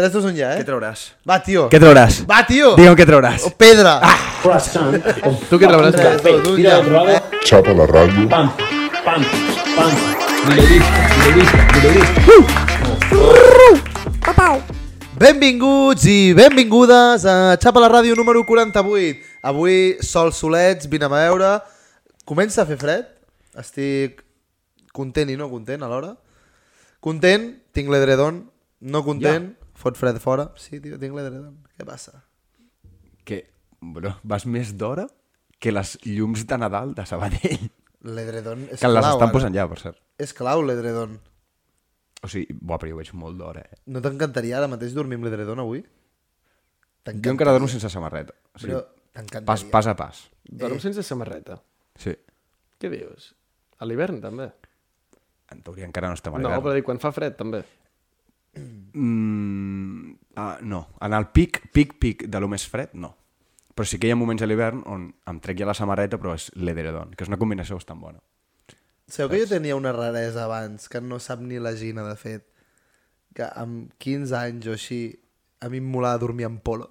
3, 2, 1 ja, Què eh? trauràs? Va, tio. Què trauràs? Va, tio. Digue'm què trauràs. Oh, pedra. Ah. croissant. Tu què trauràs? Tres, dos, un, Mira ja. la trobada. Xapa la ràdio. Pam, pam, pam. Milerista, milerista, milerista. Benvinguts i benvingudes a Xapa la Ràdio número 48. Avui sol solets, vine a veure. Comença a fer fred. Estic content i no content alhora. Content, tinc l'edredon. No content, fot fred fora. Sí, tio, tinc l'edredon. Què passa? Que, bro, vas més d'hora que les llums de Nadal de Sabadell. L'edredon és Que les clau. estan ara. posant ja, per cert. És clau l'edredon. O sigui, buah, però jo veig molt d'hora, eh? No t'encantaria ara mateix dormir amb l'edredon avui? Jo encara dormo sense samarreta. O sigui, Però t'encantaria. pas, pas a pas. Dorm sense samarreta. Sí. Què dius? A l'hivern, també. En teoria encara no estem a No, l'hivern. però dic, quan fa fred, també. Mm, ah, no, en el pic, pic, pic de lo més fred, no. Però sí que hi ha moments a l'hivern on em trec ja la samarreta, però és l'ederedon, que és una combinació bastant bona. Sabeu que jo tenia una raresa abans, que no sap ni la Gina, de fet, que amb 15 anys o així, a mi em molava dormir amb polo.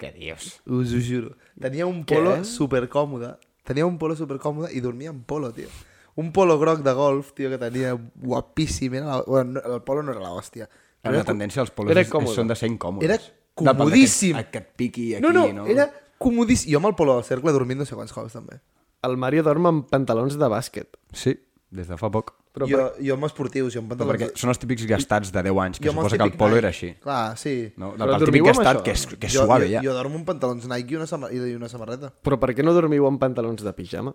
Què dius? Us ho juro. Tenia un Què? polo supercòmode. Tenia un polo supercòmode i dormia amb polo, tio. Un polo groc de golf, tio, que tenia guapíssim. Era la... bueno, no, el polo no era l'hòstia. La, la tendència als polos Era és, és, còmode. són de ser incòmodes. Era comodíssim. Que, que et piqui aquí, No, no, no? era comodíssim. Jo amb el polo del cercle dormint no sé quants cops, també. El Mario dorm amb pantalons de bàsquet. Sí, des de fa poc. Però jo, jo amb esportius, jo amb Però pantalons... perquè són els típics gastats de 10 anys, que suposa que el polo Nike. era així. Clar, sí. No? Però el típic gastat això? que és, que és jo, suave, jo, ja. jo dormo amb pantalons Nike i una, i una samarreta. Però per què no dormiu amb pantalons de pijama?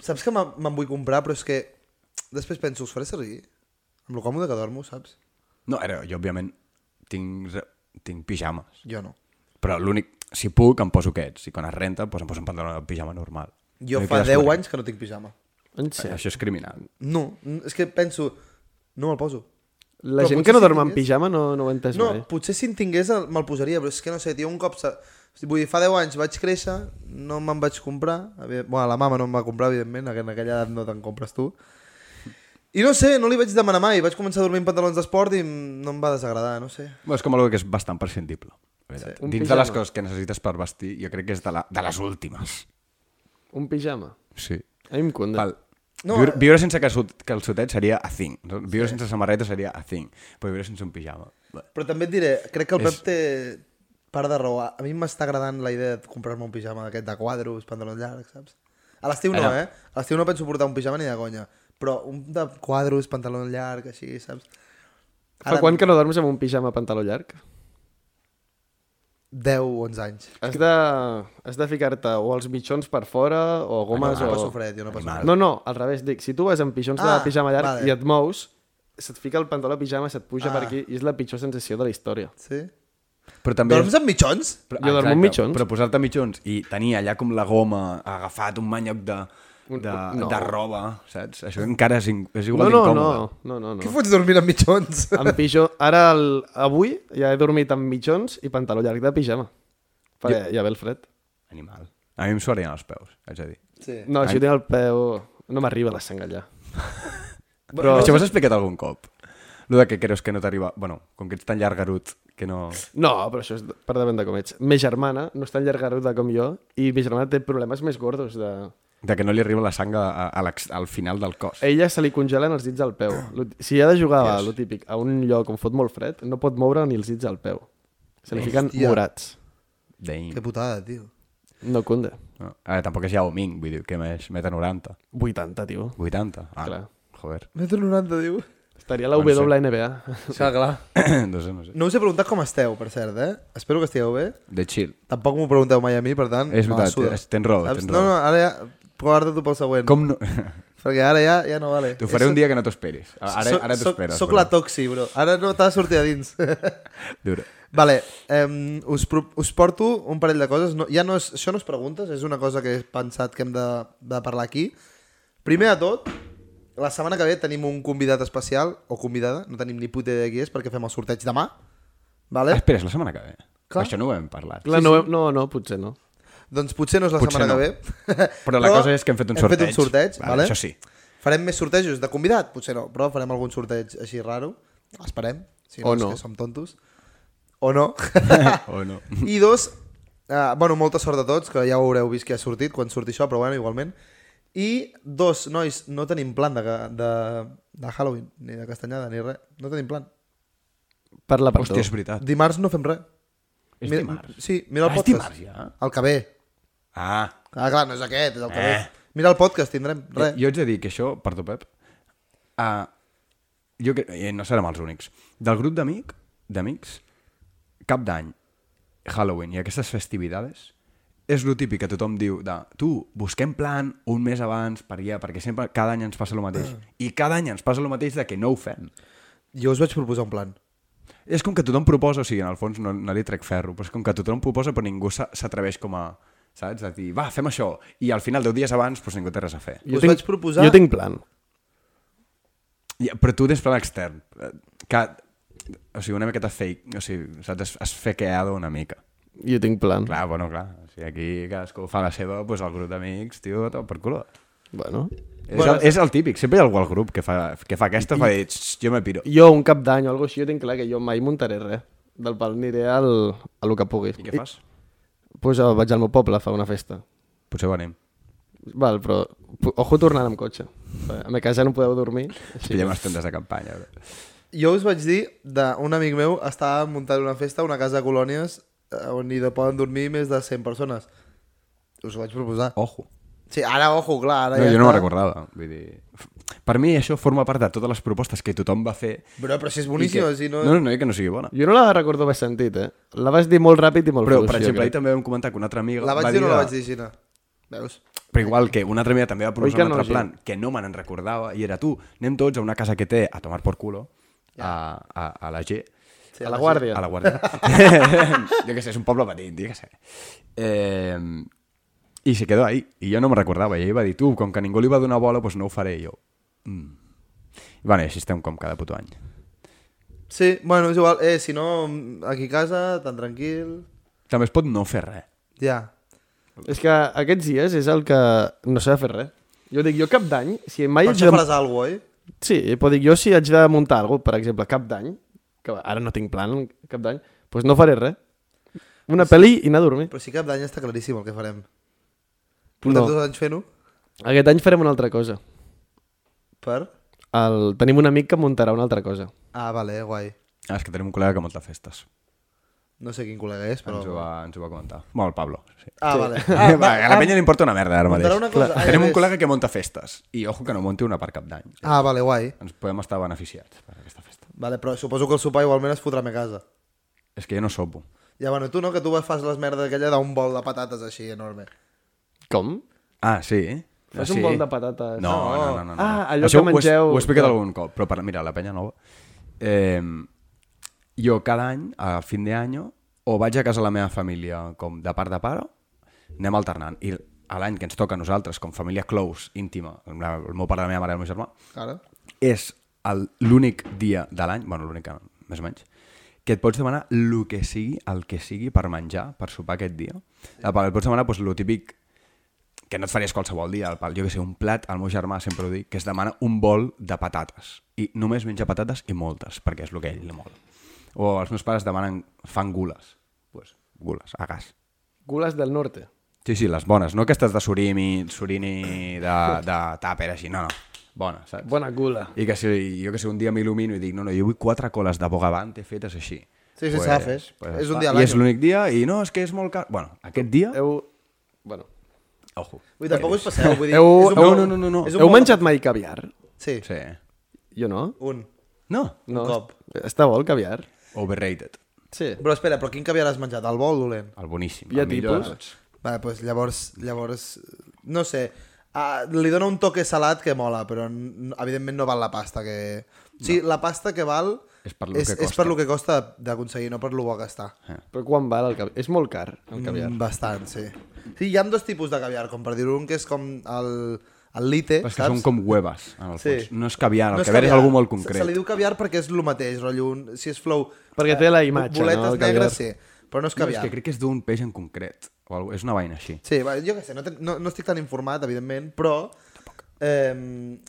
Saps que me- me'n vull comprar, però és que després penso, us faré servir? Amb lo còmode que dormo, saps? No, era, jo òbviament tinc, tinc pijames. Jo no. Però l'únic, si puc, em poso aquests. I quan es renta, doncs em poso un pantaló de pijama normal. Jo I fa quedes 10 corrent. anys que no tinc pijama. En Sí. sèrio? Això és criminal. No, és que penso, no me'l poso. La Però gent que no si dorm tingués- pijama no, no ho entès No, mai. potser si en tingués el- me'l posaria, però és que no sé, tio, un cop... Se... Vull dir, fa 10 anys vaig créixer, no me'n vaig comprar. Bueno, la mama no em va comprar, evidentment, que en aquella edat no te'n compres tu. I no sé, no li vaig demanar mai. Vaig començar a dormir en pantalons d'esport i no em va desagradar, no sé. Bueno, és com algo que és bastant prescindible. Sí. Un Dins pijama. de les coses que necessites per vestir, jo crec que és de, la, de les últimes. Un pijama? Sí. A mi em conda. Val. No, viure, eh. viure sense calçot, calçotet seria a thing. No? Viure sí. sense samarreta seria a thing. Però viure sense un pijama... Però també et diré, crec que el És- Pep té part de raó. A mi m'està agradant la idea de comprar-me un pijama d'aquest de quadros, pantalons llargs, saps? A l'estiu no, Ara- eh? A l'estiu no penso portar un pijama ni de conya. Però un de quadros, pantaló llarg, així, saps? Fa quan que no dorms amb un pijama pantaló llarg? 10 o 11 anys. Has de, has de ficar-te o els mitjons per fora o gomes no, no o... passo fred, jo no passo fred. No, no, al revés, dic, si tu vas amb pitjons Ah, de pijama llarg vale. i et mous, se't fica el pantaló de pijama, se't puja Ah. per aquí i és la pitjor sensació de la història. Sí? Però també... Dorms amb mitjons? Però, Jo dormo amb mitjons. Però posar-te mitjons i tenir allà com la goma agafat un manyoc de, de, no. de roba, saps? Això encara és, in- és No, igual no, d'incòmode. no, no, no, Què no. fots dormint amb mitjons? Amb pitjor... Ara, el... avui, ja he dormit amb mitjons i pantaló llarg de pijama. Perquè ja ve el fred. Animal. A mi em suarien els peus, haig de dir. Sí. No, si tinc el peu... No m'arriba la sang allà. Però... Això ho has explicat algun cop? Lo de que creus que no t'arriba... Bueno, com que ets tan llargarut que no... No, però això és per davant de com ets. Me germana no és tan llargaruda com jo i mi germana té problemes més gordos de... De que no li arriba la sang a, a, a al final del cos. A ella se li congelen els dits al peu. Lo- Si ha de jugar a lo típic a un lloc on fot molt fred, no pot moure ni els dits al peu. Se li fiquen Hòstia. morats. Damn. Que putada, tio. No conde. No. A veure, tampoc és Yao Ming, vull dir, que més, meta 90. 80, tio. 80? Ah, Clar. joder. Metro 90, diu. Estaria a la sí. WNBA. Ja, clar. no sé, no sé. No us he preguntat com esteu, per cert, eh? Espero que estigueu bé. De chill. Tampoc m'ho pregunteu mai a mi, per tant... És veritat, tens- tens raó, tens No, raó. no, ara ja... Guarda tu pel següent. Com no... Perquè ara ja, ja no vale. T'ho faré Soc- un dia que no t'ho esperis. Ara, soc- ara t'ho soc- esperes. Soc però- la toxi, bro. Ara no t'ha de sortir a dins. Dura. vale, um, us, us porto un parell de coses. No, ja no és, això no és preguntes, és una cosa que he pensat que hem de, de parlar aquí. Primer de tot, la setmana que ve tenim un convidat especial, o convidada, no tenim ni puta idea de qui és, perquè fem el sorteig demà. Vale? Ah, espera, és la setmana que ve. Clar. Això no ho hem parlat. Clar, no, no, no, potser no. Doncs potser no és la Potser setmana no. que ve. Però la cosa és que hem fet un hem sorteig. fet un sorteig, Vale, vale? això sí. Farem més sortejos de convidat? Potser no, però farem algun sorteig així raro. Esperem, si no, O és no. que som tontos. o no. o no. I dos, uh, bueno, molta sort a tots, que ja ho haureu vist que ha sortit quan surti això, però bueno, igualment. I dos, nois, no tenim plan de, de, de Halloween, ni de castanyada, ni res. No tenim plan. Parla per Hòstia, és tu. veritat. Dimarts no fem res. És Mira- dimarts? Sí, mira el Ah, és podcast. dimarts, ja? El que ve. Ah, Ah, clar, no és aquest, és el que Eh. ve. Mira el podcast, tindrem. Res. Jo haig de dir que això, perdó, Pep, uh, jo que, eh, no serem els únics. Del grup d'amic, d'amics, cap d'any, Halloween i aquestes festividades, és lo típic que tothom diu de tu, busquem plan un mes abans per allà, perquè sempre cada any ens passa el mateix. I cada any ens passa el mateix de que no ho fem. Jo us vaig proposar un plan. És com que tothom proposa, o sigui, en el fons no, no li trec ferro, però és com que tothom proposa però ningú s'a- s'atreveix com a, saps? A dir, va, fem això. I al final, deu dies abans, doncs ningú té res a fer. Us vaig proposar- Jo tinc plan. Ja, però tu tens plan extern. Que, o sigui, una miqueta fake. O sigui, saps? Es, es fequeado una mica. Jo tinc plan. Clar, bueno, clar. Sigui, aquí cadascú fa la seva, doncs el grup d'amics, tio, tot per culo. Bueno. És, Bueno, el, és el típic. Sempre hi ha algú al grup que fa, que fa aquesta, fa dir, "Xxt, jo me piro. Jo, un cap d'any o alguna cosa així, jo tinc clar que jo mai muntaré res. Del pal aniré al, a lo que pugui. I què fas? Pues eh, vaig al meu poble a fer una festa. Potser venim. Val, però ojo tornant amb cotxe. A mi casa no podeu dormir. Sí. Pillem les tendes de campanya. bro. Jo us vaig dir d'un amic meu estava muntant una festa a una casa de colònies on hi de poden dormir més de 100 persones. Us ho vaig proposar. Ojo. Sí, ara, ojo, clar, ara No, ja jo no me'n recordava. Vull dir... Per mi això forma part de totes les propostes que tothom va fer. Però, però si és boníssima, I que... si no... no... no, no, que no sigui bona. Jo no la recordo haver sentit, eh? La vas dir molt ràpid i molt Però, fluix, per exemple, ahir també vam comentar que una altra amiga La vaig va dir o no la vaig dir, Gina? Veus? Però igual que una altra amiga també va proposar un altre plan que no me n'en recordava i era tu, anem tots a una casa que té a tomar por culo a, a, a la G Sí, a la Guàrdia. a la Guàrdia jo què sé, és un poble petit, jo què sé eh, i se quedó ahí i jo no me recordava i ell va dir, tu, com que ningú li va donar bola doncs no ho faré I jo mm. i bueno, i així estem com cada puto any Sí, bueno, és igual. Eh, si no, aquí a casa, tan tranquil... també es pot no fer res Ja. És que aquests dies és el que no s'ha de fer res. Jo dic, jo cap d'any, si mai Per haig això de... faràs alguna cosa, oi? Sí, però dic, jo si haig de muntar alguna per exemple, cap d'any, que ara no tinc plan cap d'any, doncs no faré res. Una pel·li i anar a dormir. Però sí que cap d'any està claríssim el que farem. Portem No. dos anys fent-ho? Aquest any farem una altra cosa. Per? El... Tenim un amic que muntarà una altra cosa. Ah, vale, guai. ah, és que tenim un col·lega que munta festes No sé quin col·lega és, però... ens, ho va, ens ho va comentar bueno, el Pablo sí. Ah, vale. Ah, va, a la penya li importa una merda ara mateix. Una cosa- Tenim un col·lega que munta festes i ojo que no munti una per cap d'any. Ah, vale, guai. Ens podem estar beneficiats per aquesta festa. Vale, però suposo que el sopar igualment es fotrà a mi casa. És que jo no sopo. Ja, bueno, tu no, que tu fas les merdes aquella d'un bol de patates així enorme. Com? Ah, sí? Fas Ah, un sí? bol de patates. No, no, no. no, no. Ah, allò Això que mengeu- Ho he, ho he explicat algun cop, però per, mira, la penya nova. Eh, jo cada any, a fin de any, o vaig a casa de la meva família com de part de pare, anem alternant. I a l'any que ens toca a nosaltres, com família close, íntima, el meu pare, la meva mare i el meu germà, Ara? és l'únic dia de l'any, bueno, l'únic, més o menys, que et pots demanar el que sigui, el que sigui per menjar, per sopar aquest dia. Et pots demanar doncs, el típic que no et faries qualsevol dia, el pal, jo que sé, un plat, el meu germà sempre ho dic, que es demana un bol de patates. I només menja patates i moltes, perquè és el que ell li mola. O els meus pares demanen, fan gules. pues, gules, a gas. Gules del norte. Sí, sí, les bones, no aquestes de surimi, surini de, de tàper, així, no, no, bones, saps? Bona gula. I que si jo que sé, un dia m'il·lumino i dic, no, no, jo vull quatre coles de bogavante fetes així. Sí, sí, s'ha de fer. És un dia a I l'any. és l'únic dia, i no, és que és molt car... Bueno, aquest dia... Heu... Bueno. Ojo. Vull dir, tampoc us passeu, vull dir... Heu, és un heu, bol- no, no, no, no. un heu menjat mai caviar? Sí, Sí. Jo no. un. No? no. cop. Està bo el caviar? Overrated. Sí. Però espera, però quin caviar has menjat? El bol dolent? El boníssim. Hi ha tipus? Vale, doncs llavors, llavors, no sé, uh, li dona un toque salat que mola, però evidentment no val la pasta que... Sí, la pasta que val És per lo és, que és costa. per lo que costa d'aconseguir, no per lo bo que està. Però quan val el caviar? És molt car, el caviar. Mm, bastant, sí. Sí, hi ha dos tipus de caviar, com per dir-ho, un que és com el, el lite, Però és que saps? són com huevas, en el Sí. fons. No és caviar, el No és caviar és algú molt Se, concret. se li diu caviar perquè és el mateix, rotllo, un, si és flow... Perquè té la imatge, boletes no, caviar. negres, sí, però no és No, és caviar. que crec que és d'un peix en concret. O algo, és una vaina així. Sí, va, jo què sé, no, ten, no, no estic tan informat, evidentment, però eh,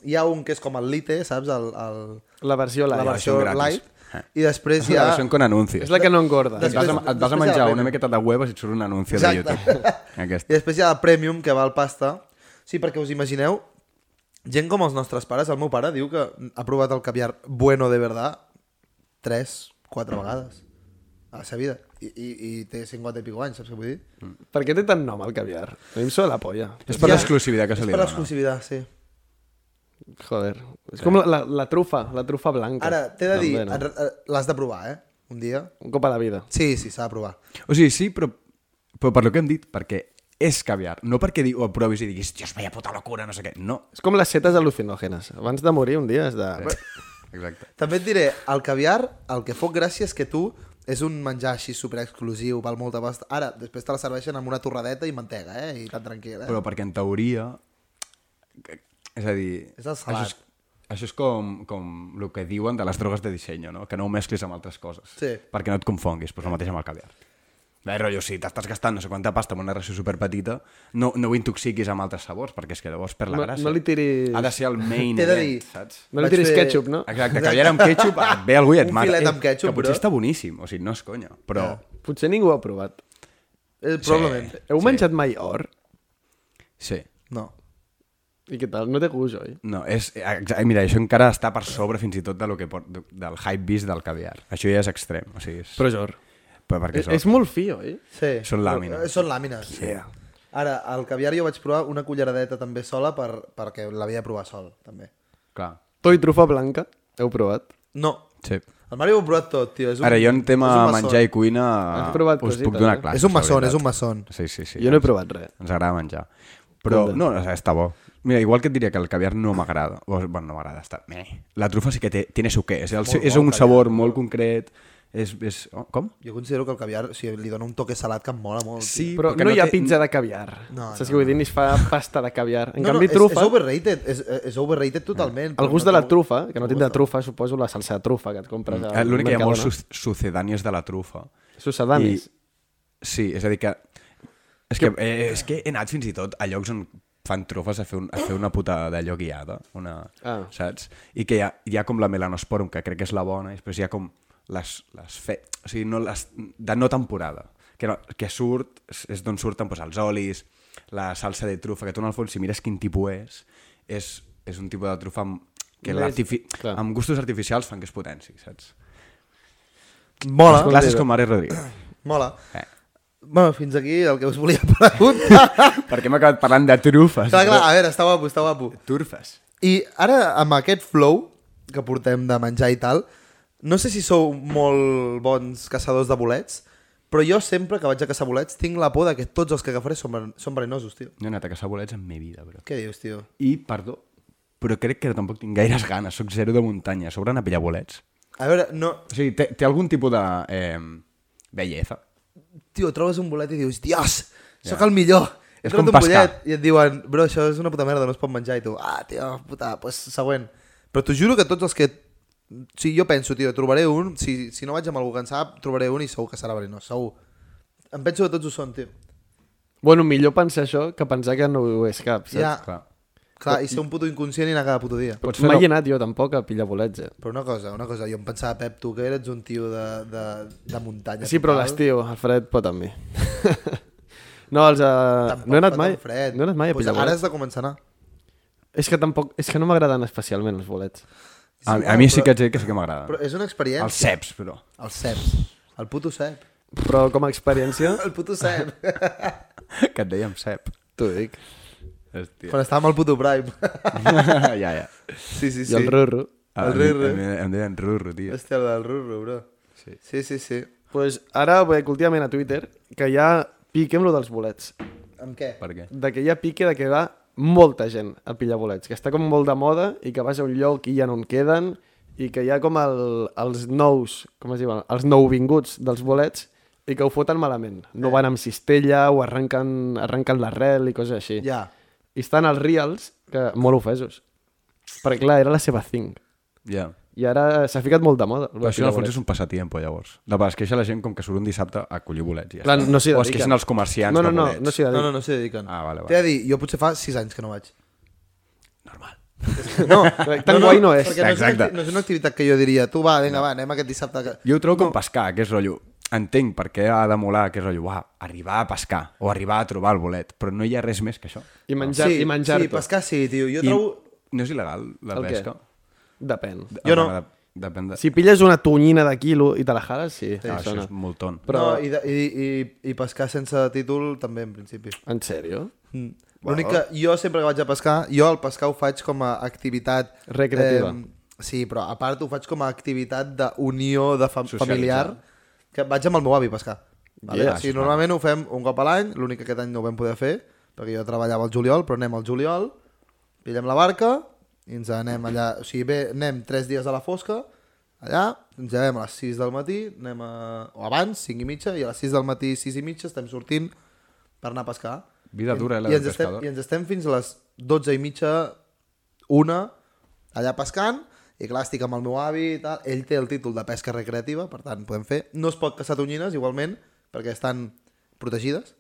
hi ha un que és com el lite, saps? El, el, La versió light. la versió gratis. light. I després hi Ja. ha... Són con anuncis. És la que no engorda. Et vas, a, et vas a després menjar la una miqueta de huevos i et surt un anunci de Exacte. YouTube. I Aquest. després hi ha el Premium, que val pasta. Sí, perquè us imagineu, gent com els nostres pares, el meu pare diu que ha provat el caviar bueno de verdad tres, quatre vegades a la seva vida. I, i, i té 50 i pico anys, saps què vull dir? Per què té tant nom el caviar? A mi em sona la polla. És per Ja. l'exclusivitat que se És li per dona. l'exclusivitat, sí. Joder. És com la, la, la trufa, la trufa blanca. Ara, t'he de dir, no? eh, l'has de provar, eh? Un dia. Un cop a la vida. Sí, sí, s'ha de provar. O sigui, sí, però, però per lo que hem dit, perquè és caviar. No perquè ho provis i diguis, dios, vaya puta locura, no sé què. No. És com les setes al·lucinògenes. Abans de morir un dia has de... Exacte. També et diré, el caviar, el que fot gràcia és que tu és un menjar així super exclusiu, val molta pasta. Ara, després te la serveixen amb una torradeta i mantega, eh? I tan tranquil, eh? Però perquè en teoria... És a dir... És el salat. Això és, això és com, com el que diuen de les drogues de disseny, no? Que no ho mesclis amb altres coses. Sí. Perquè no et confonguis, però el mateix amb el caviar. Bé, rotllo, si t'estàs gastant no sé quanta pasta amb una ració superpetita, no, no ho intoxiquis amb altres sabors, perquè és que llavors per la No- gràcia. no li tiris- Ha de ser el main de event, dir- saps? No li Vaig tiris fer- ketchup, no? Exacte, caviar amb ketchup, et ve algú i et Un mata. filet Eh, amb ketchup, que potser bro. està boníssim, o sigui, no és conya, però... Potser ningú ho ha provat. Eh, probablement. Heu menjat mai or? Sí. No. I què tal? No té gust, oi? No, és, exa- mira, això encara està per sobre fins i tot de lo que del hype vist del caviar. Això ja és extrem, o sigui, és, Però Jor. però perquè És, són, és molt fi, oi? Sí. Són làmines. Però, Són làmines. Sí. Ara, el caviar jo vaig provar una culleradeta també sola per, perquè l'havia de provar sol, també. clar. To i trufa blanca. Heu provat? No. Sí. El Mario ho ha provat tot, tio. És un, Ara, jo en tema menjar i cuina us cosites, puc donar eh? classes. És un maçon, és un maçon. Sí, sí, sí. Jo no he provat res. Ens agrada menjar. Però, no, o sigui, està bo. Mira, igual que et diria que el caviar no m'agrada. Bueno, no m'agrada, està... Meh. La trufa sí que té, tiene su què. És, el, és un sabor molt concret. És, és... Oh, com? Jo considero que el caviar o sigui, li dona un toque salat que em mola molt. tio. Sí, Però perquè no, hi ha té- pizza de caviar. No, Saps no, què vull dir? Ni es fa pasta de caviar. En no, canvi, no, trufa... És, és overrated, és, és overrated totalment. El però gust no de la trufa, que no tindrà trufa, suposo la salsa de trufa que et compres al Eh, L'únic que hi ha molts su sucedànies de la trufa. Sucedanis. Sí, és a dir que... És que, eh, és que he anat fins i tot a llocs on fan trufes a fer, un, a fer una puta d'allò guiada, una, Ah. saps? I que hi ha, hi ha com la melanosporum, que crec que és la bona, i després hi ha com les, les fe... O sigui, no les, de no temporada, que, no, que surt, és, d'on surten doncs, els olis, la salsa de trufa, que tu en el fons, si mires quin tipus és, és, és un tipus de trufa amb, que clar. amb gustos artificials fan que es potenci, saps? Mola, Classes com Mare Rodríguez. mola. Eh. Bueno, fins aquí el que us volia preguntar. Perquè hem acabat parlant de trufes. clar, clar, a veure, està guapo, està guapo. Turfes. I ara, amb aquest flow que portem de menjar i tal, no sé si sou molt bons caçadors de bolets, però jo sempre que vaig a caçar bolets tinc la por de que tots els que agafaré són, són verinosos, tio. No he anat a caçar bolets en mi vida, bro. Què dius, tio? I, perdó, però crec que tampoc tinc gaires ganes. Soc zero de muntanya. A sobre anar a pillar bolets. A veure, no... O sigui, té, té algun tipus de eh, bellesa. Tio, trobes un bolet i dius, dios, sóc Ja. el millor. He És com un pescar. i et diuen, bro, això és una puta merda, no es pot menjar. I tu, ah, tio, puta, pues següent. Però t'ho juro que tots els que... Si jo penso, tio, trobaré un, si, si no vaig amb algú que en sap, trobaré un i segur que serà verinós, segur. Em penso que tots ho són, tio. Bueno, millor pensar això que pensar que no ho és cap, saps? Ja, Clar. clar, i ser un puto inconscient i anar cada puto dia. Pots fer Mai la- he anat jo tampoc a pillar bolets, eh? Però una cosa, una cosa, jo em pensava, Pep, tu que eres un tio de, de, de muntanya. Sí, però total. l'estiu, el fred pot amb mi. no, els... Uh... Tampoc No he anat mai, Fred. no he anat mai a pues pillar Ara bolets. has de començar a anar. És que tampoc... És que no m'agraden especialment els bolets. A, a mi sí que ets que sí que m'agrada. Però és una experiència. Els ceps, però. Els ceps. El puto cep. Però com a experiència, El puto cep. que et dèiem cep. t'ho dic. Hòstia. Quan estàvem al puto prime. ja, ja. sí, sí, sí. I el rurro. Ah, El rurro. Em, em deien rurro, tio. Hòstia, el del rurro, bro. Sí. Sí, sí, sí. pues ara veig últimament a Twitter que hi ha pique amb lo dels bolets. Amb què? Per què? De que ha pique de que va molta gent a pillar bolets, que està com molt de moda i que vas a un lloc i ja no en queden i que hi ha com el, els nous, com es diuen, els nouvinguts dels bolets i que ho foten malament. No van amb cistella o arrenquen, arrenquen l'arrel i coses així. Ja. I estan els reals, que molt ofesos. Perquè clar, era la seva thing. Ja. I ara s'ha ficat molt de moda. Però això en el fons és un passatiempo, llavors. De vegades queixa la gent com que surt un dissabte a collir bolets. i Ja Clar, està. no s'hi o es queixen els comerciants No, no, de no, bolets. no s'hi No, dediquen. no, no s'hi dediquen. Ah, vale, vale. T'he de dir, jo potser fa 6 anys que no vaig. Normal. No, Tan guai no és. No és, una, no és una activitat que jo diria, tu va, vinga, va, anem aquest dissabte. Que... Jo ho trobo com pescar, que és rotllo. Entenc per què ha de molar, que és rotllo, uah, arribar a pescar o arribar a trobar el bolet, però no hi ha res més que això. I menjar, sí, i menjar sí, pescar sí, tio. Jo I trobo... no és il·legal, la El què? Depèn. Jo no. Ah, de- Depèn de... Si pilles una tonyina de quilo i te la jales, sí. ah, això sona. és molt ton. Però... No, i, de, i, i, I pescar sense títol també, en principi. En sèrio? Mm. L'únic que jo sempre que vaig a pescar, jo el pescar ho faig com a activitat... Recreativa. sí, però a part ho faig com a activitat d'unió de fam Socialitzar. familiar, que vaig amb el meu avi a pescar. Vale? Ja, o sigui, això normalment ho fem un cop a l'any, l'únic que aquest any no ho vam poder fer, perquè jo treballava al juliol, però anem al juliol, pillem la barca i ens anem allà, o sigui, bé, anem tres dies a la fosca, allà, ens llevem a les 6 del matí, anem a... o abans, 5 i mitja, i a les 6 del matí, 6 i mitja, estem sortint per anar a pescar. Vida dura, eh, la I ens, estem, pescador. I ens estem fins a les 12 i mitja, una, allà pescant, i clar, estic amb el meu avi i tal, ell té el títol de pesca recreativa, per tant, podem fer. No es pot caçar tonyines, igualment, perquè estan protegides.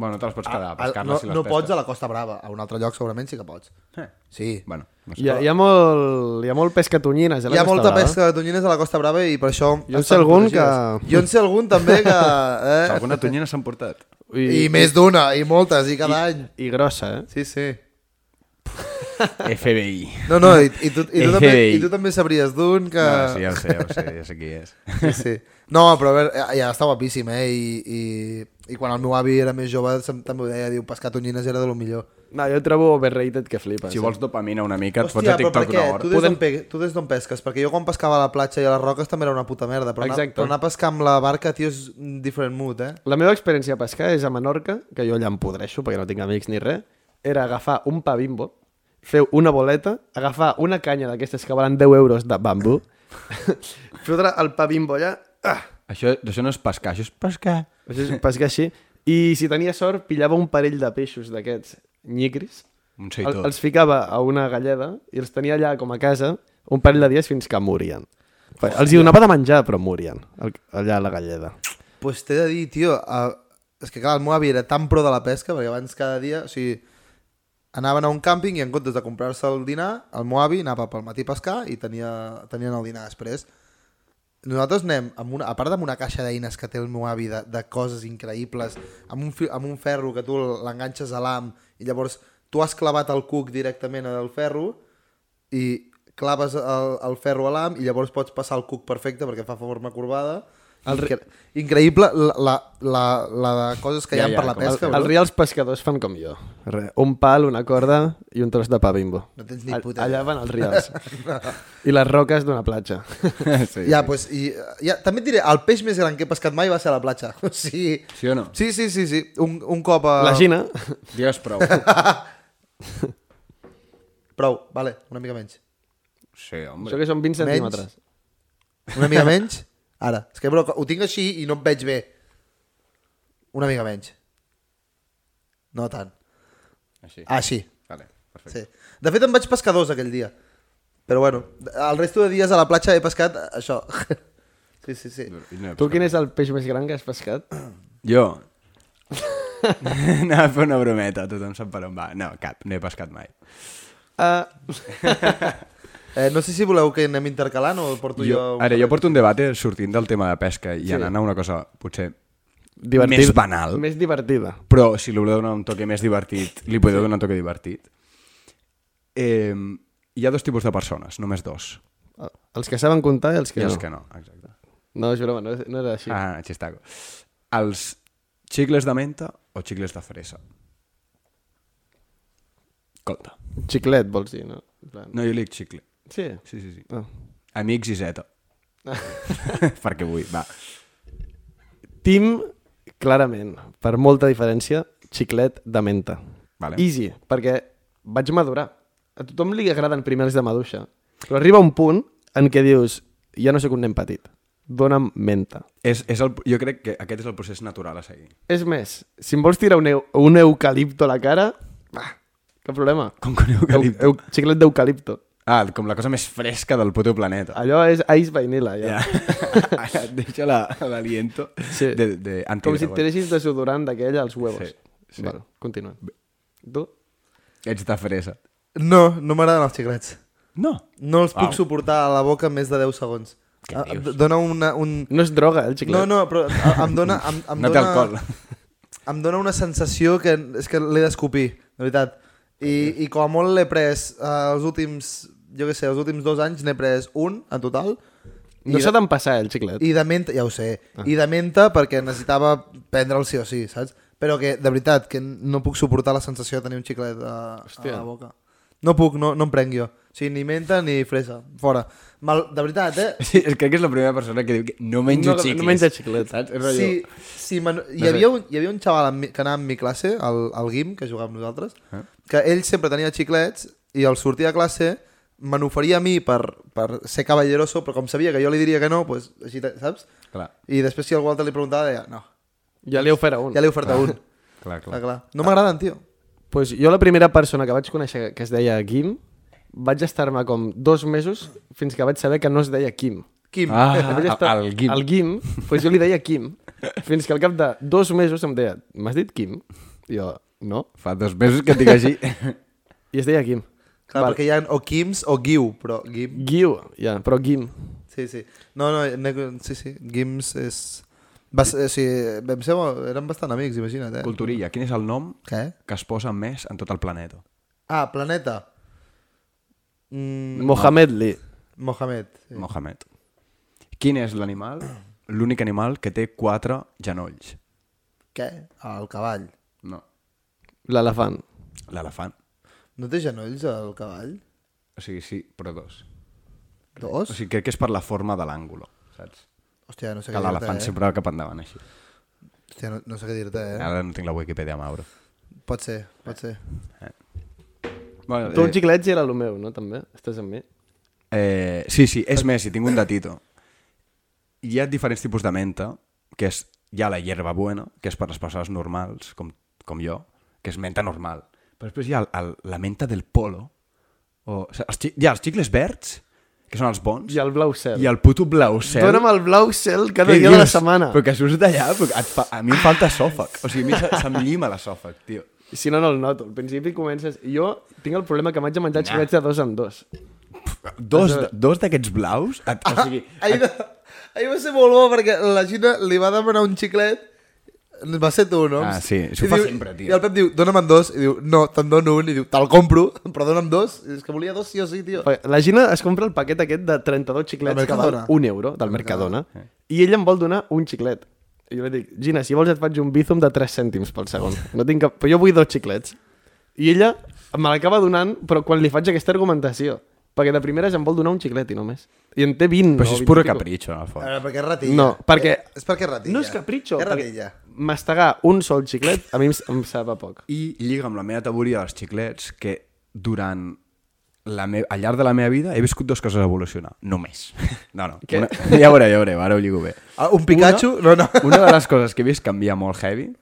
Bueno, no te les pots quedar, A- pescar-les no, si les no pesques. pots a la Costa Brava, a un altre lloc segurament sí que pots. Eh. Sí. Bueno, no sé. Hi ha, hi ha molt, hi ha molt pesca tonyines. Hi ha la Costa molta Brava. pesca de tonyines a la Costa Brava i per això... Jo en sé algun protegides. que- Jo en sé algun també que... Eh? Alguna tonyina s'han portat? I, I més d'una, i moltes, i cada any. I grossa, eh? Sí, sí. FBI. No, no, i, i, tu, i, tu, també, i tu també sabries d'un que... No, sí, ja ho sé, ja ho sé, ja sé qui és. Sí, sí. No, però a veure, ja, ja està guapíssim, eh? I, i, I quan el meu avi era més jove també ho deia, diu, pescar tonyines era de lo millor. No, jo trobo overrated que flipes. Si vols dopamina una mica, et fots Hòstia, a però per TikTok una hora. Tu des d'on d'on pesques? Perquè jo quan pescava a la platja i a les roques també era una puta merda, però, anar, però anar a pescar amb la barca, tio, és un different mood, eh? La meva experiència a pescar és a Menorca, que jo allà em podreixo perquè no tinc amics ni res, era agafar un pa bimbo, fer una boleta, agafar una canya d'aquestes que valen 10 euros de bambú, fotre el pa bimbo allà, ah, Això, això no és pescar, això és pescar. això és pescar així, i si tenia sort pillava un parell de peixos d'aquests nyicris, Un el, els ficava a una galleda i els tenia allà com a casa un parell de dies fins que morien. Els hi donava de menjar, però morien, al- allà a la galleda. pues t'he de dir, tio, uh, és que clar, el meu avi era tan pro de la pesca, perquè abans cada dia, o sigui, anaven a un càmping i en comptes de comprar-se el dinar, el meu avi anava pel matí a pescar i tenia, tenien el dinar després. Nosaltres anem, amb una, a part d'amb una caixa d'eines que té el meu avi de, de coses increïbles, amb un, amb un ferro que tu l'enganxes a l'am i llavors tu has clavat el cuc directament al ferro i claves el, el ferro a l'am i llavors pots passar el cuc perfecte perquè fa forma corbada. El Incre increïble la, la, la, la de coses que Ja, hi ha ja, per la pesca. El, bro. els reals pescadors fan com jo. Re, un pal, una corda i un tros de pa bimbo. No tens ni puta Allà van els reals. I les roques d'una platja. sí, Ja, pues, i, ja, també et diré, el peix més gran que he pescat mai va ser a la platja. O sigui, Sí o no? sí, sí, sí, sí. Un, un cop a... La Xina, Digues prou. Prou, vale, una mica menys. Sí, home. això que són 20 Menys. centímetres. Una mica menys? Ara. És que, bro, ho tinc així i no em veig bé. Una mica menys. No tant. Així. Ah, sí. Vale, perfecte. sí. De fet, em vaig pescar dos aquell dia. Però bueno, el resto de dies a la platja he pescat això. Sí, sí, sí. No he Tu quin és el peix més gran que has pescat? Jo. Anava a fer una brometa, tothom sap per on va. No, cap, no he pescat mai. Uh, Eh, no sé si voleu que anem intercalant o porto jo... Jo, ara, jo porto un debat sortint del tema de pesca i Sí. anant a una cosa potser divertit, més banal, Més divertida. però si li voleu donar un toque més divertit, li podeu donar un toque divertit. Eh, hi ha dos tipus de persones, només dos. Els que saben comptar i els que I els no. que no, exacte. No, és broma, no, no era així. Ah, chistaco. Els xicles de menta o xicles de fresa? Compte. Xiclet, vols dir, no? No, jo li dic xicle. Sí. Sí, sí, sí. Ah. Amics i zeta. Perquè vull, va. Tim, clarament, per molta diferència, xiclet de menta. Vale. Easy, perquè vaig madurar. A tothom li agraden primer els de maduixa. Però arriba un punt en què dius, ja no sóc un nen petit, dona'm menta. És, és el, jo crec que aquest és el procés natural a seguir. És més, si em vols tirar un, eu, un eucalipto a la cara, va, cap problema. Com que un eucalipto. Eu, eu, xiclet d'eucalipto. Ah, com la cosa més fresca del puto planeta. Allò és ice vanilla, ja. Et deixa la- l'aliento Sí. de, de Com si et tiressis desodorant d'aquell als huevos. Sí, sí. Vale, continua. Tu? Ets de fresa. No, no m'agraden els xiclets. No. No els puc Au. suportar a la boca més de 10 segons. Què Ah, dius? Dona una, un... No és droga, el xiclet. No, no, però em dona... Em, em No té dona, alcohol. Em dona una sensació que és que l'he d'escopir, de veritat. I, I com a molt l'he pres eh, els últims, jo què sé, els últims dos anys n'he pres un en total. No I s'ha de- d'empassar, eh, el xiclet. I de menta, ja ho sé, i de menta perquè necessitava prendre'l sí o sí, saps? Però que, de veritat, que no puc suportar la sensació de tenir un xiclet a, a Hòstia. la boca. No puc, no, no em prenc jo. O sigui, ni menta ni fresa, fora. Mal, de veritat, eh? Sí, crec que és la primera persona que diu que no menjo No- no xicles. menja xicles. Saps? És. Sí, sí man... hi, No havia un, hi havia un xaval mi, que anava amb mi classe, al, al GIM, que jugava amb nosaltres, Eh? Que ell sempre tenia xiclets i al sortir de classe me n'oferia a mi per, per ser caballeroso, però com sabia que jo li diria que no, pues, així, saps? Clar, I després si algú altre li preguntava, deia, no, Ja li ofera un. ja li he ofert a un. clar, clar, clar. clar. No m'agraden, tio. Pues jo la primera persona que vaig conèixer que es deia Guim, vaig estar-me com dos mesos fins que vaig saber que no es deia Quim. Quim. Ah, vaig el, el Guim. El Guim, pues jo li deia Quim. Fins que al cap de dos mesos em deia, m'has dit Quim? I jo, no. Fa dos mesos que et dic així. I es deia Quim. Clar, Val. perquè hi ha o Quims o Guiu, però Guim... Guiu, ja, però Guim. Sí, sí. No, no, sí, sí. Gims és... Va ser, o sigui, vam ser, érem bastant amics, imagina't, eh? Culturilla, quin és el nom Què? que es posa més en tot el planeta? Ah, planeta. Mm, Mohamed Li. Mohamed. Sí. Mohamed. Quin és l'animal, l'únic animal que té quatre genolls? Què? El cavall. L'elefant. l'elefant. No té genolls el cavall? O sigui, sí, però dos. Dos? O sigui, crec que és per la forma de l'àngulo, saps? Hòstia, no sé Que què l'elefant eh? sempre va cap endavant, així. Hòstia, no, no sé què dir-te, eh? Ara no tinc la Wikipedia a mà, bro. Pot ser, pot ser. Bueno, Tu un xiclet era el meu, no? També? Estàs amb mi? Eh, sí, sí, és més, si tinc un datito. Hi ha diferents tipus de menta, que és, hi ha la hierba buena, que és per les persones normals, com, com jo, que és menta normal. Però després hi ha el, el, la menta del polo, o, o sigui, els, hi ha els xicles verds, que són els bons, I el blau cel. i el puto blau cel. Dóna'm el blau cel cada dia de la dius? setmana. Però que surts d'allà, et fa, a mi em falta esòfag. O sigui, a mi se- se'm llima l'esòfag, tio. Si no, no el noto. Al principi comences... Jo tinc el problema que m'haig de menjar xiclets de dos en dos. Dos, dos d'aquests blaus, et, o sigui, Ahir, de... Ahir va ser molt bo perquè la Gina li va demanar un xiclet va ser tu, no? Ah, sí, això I ho fa diu- sempre, tio. I el Pep diu, dona'm en dos. I diu, no, te'n dono un. I diu, te'l compro, però dona'm dos. I és que volia dos sí o sí, tio. Perquè La Gina es compra el paquet aquest de 32 xiclets que val Mercadona. un euro, del Mercadona, i ell em vol donar un xiclet. I jo li dic, Gina, si vols et faig un bizum de 3 cèntims pel segon. No tinc cap... Però jo vull dos xiclets. I ella me l'acaba donant, però quan li faig aquesta argumentació. Perquè de primeres em vol donar un xiclet i només. I en té 20. però això és 20 puro i pico. capritxo, en el fons. A veure, perquè és ratilla. No, perquè- Eh, és perquè és ratilla. No és capritxo. És perquè ratilla. Mastegar un sol xiclet a mi em, em sap a poc. I lliga amb la meva teoria dels xiclets que durant la me... al llarg de la meva vida he viscut dues coses a evolucionar. Només. No, no. Una... Ja veuré, ja veuré, ara ho lligo bé. Ah, un Pikachu? Una, No, no. Una de les coses que he vist canviar molt heavy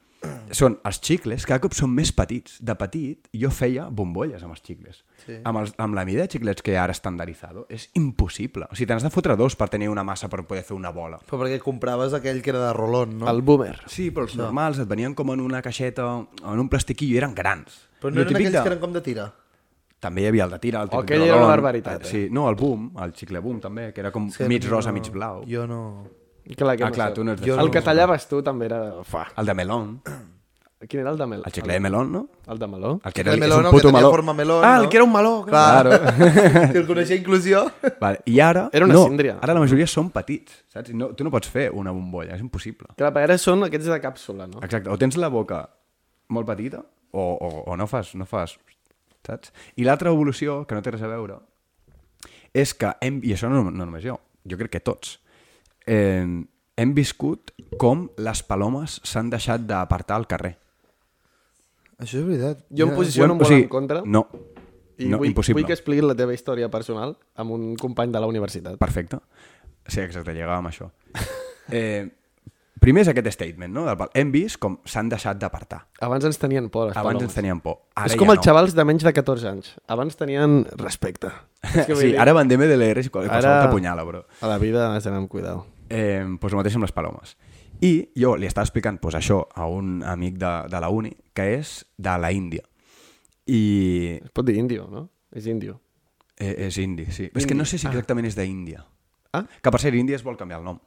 són els xicles, cada cop són més petits. De petit jo feia bombolles amb els xicles. Sí. Amb, els, amb la mida de xiclets que hi ha ara estandaritzado és impossible. O sigui, t'has de fotre dos per tenir una massa per poder fer una bola. Però perquè compraves aquell que era de rolón, no? El boomer. Sí, però els normals et venien com en una caixeta o en un plastiquillo i eren grans. Però no eren aquells de- que eren com de tira. També hi havia el de tira, el típic Aquell de era una barbaritat, Eh, eh? Sí, no, el boom, el xicle boom també, que era com sí, mig rosa, mig blau. Jo no... Clar, que Ah, no clar, sé. tu no ets Jo d'això. El que tallaves tu també era... Fa. El de melón, Quin era el de meló? el xicle de melón, no? El de meló? El que El de és melón, un el que puto tenia meló. forma melón, ah, no? el que era un meló, Clar. Claro. Si el coneixia inclusió... vale. I ara... Era una no, síndria. Ara la majoria són petits, saps? No, tu no pots fer una bombolla, és impossible. Clar, perquè ara són aquests de càpsula, no? Exacte, o tens la boca molt petita o, o, o no fas, no fas, saps? I l'altra evolució, que no té res a veure, és que hem, i això no, no només jo, jo crec que tots, eh, hem viscut com les palomes s'han deixat d'apartar al carrer. Això és veritat. Jo em posiciono O molt sigui, en contra No, i no, vull, impossible. vull que expliquis la teva història personal amb un company de la universitat. Perfecte. Sí, exacte, llegàvem a això. Eh, primer és aquest statement, no? Del Hem vist com s'han deixat d'apartar. Abans ens tenien por, les Abans palomes. ens tenien por. Ara és com ja els no. xavals de menys de 14 anys. Abans tenien respecte. És que Sí, dir, ara van d'MDLR i qual- qualsevol Ara- t'apunyala, bro. A la vida has d'anar amb cuidado. Eh, doncs el mateix amb les palomes. I jo li estava explicant pues, això a un amic de, de la uni, que és de la Índia. I... Es pot dir índio, no? És índio. Eh, és indi, sí. És que no sé si exactament és d'Índia. Ah? Que per ser Índia es vol canviar el nom.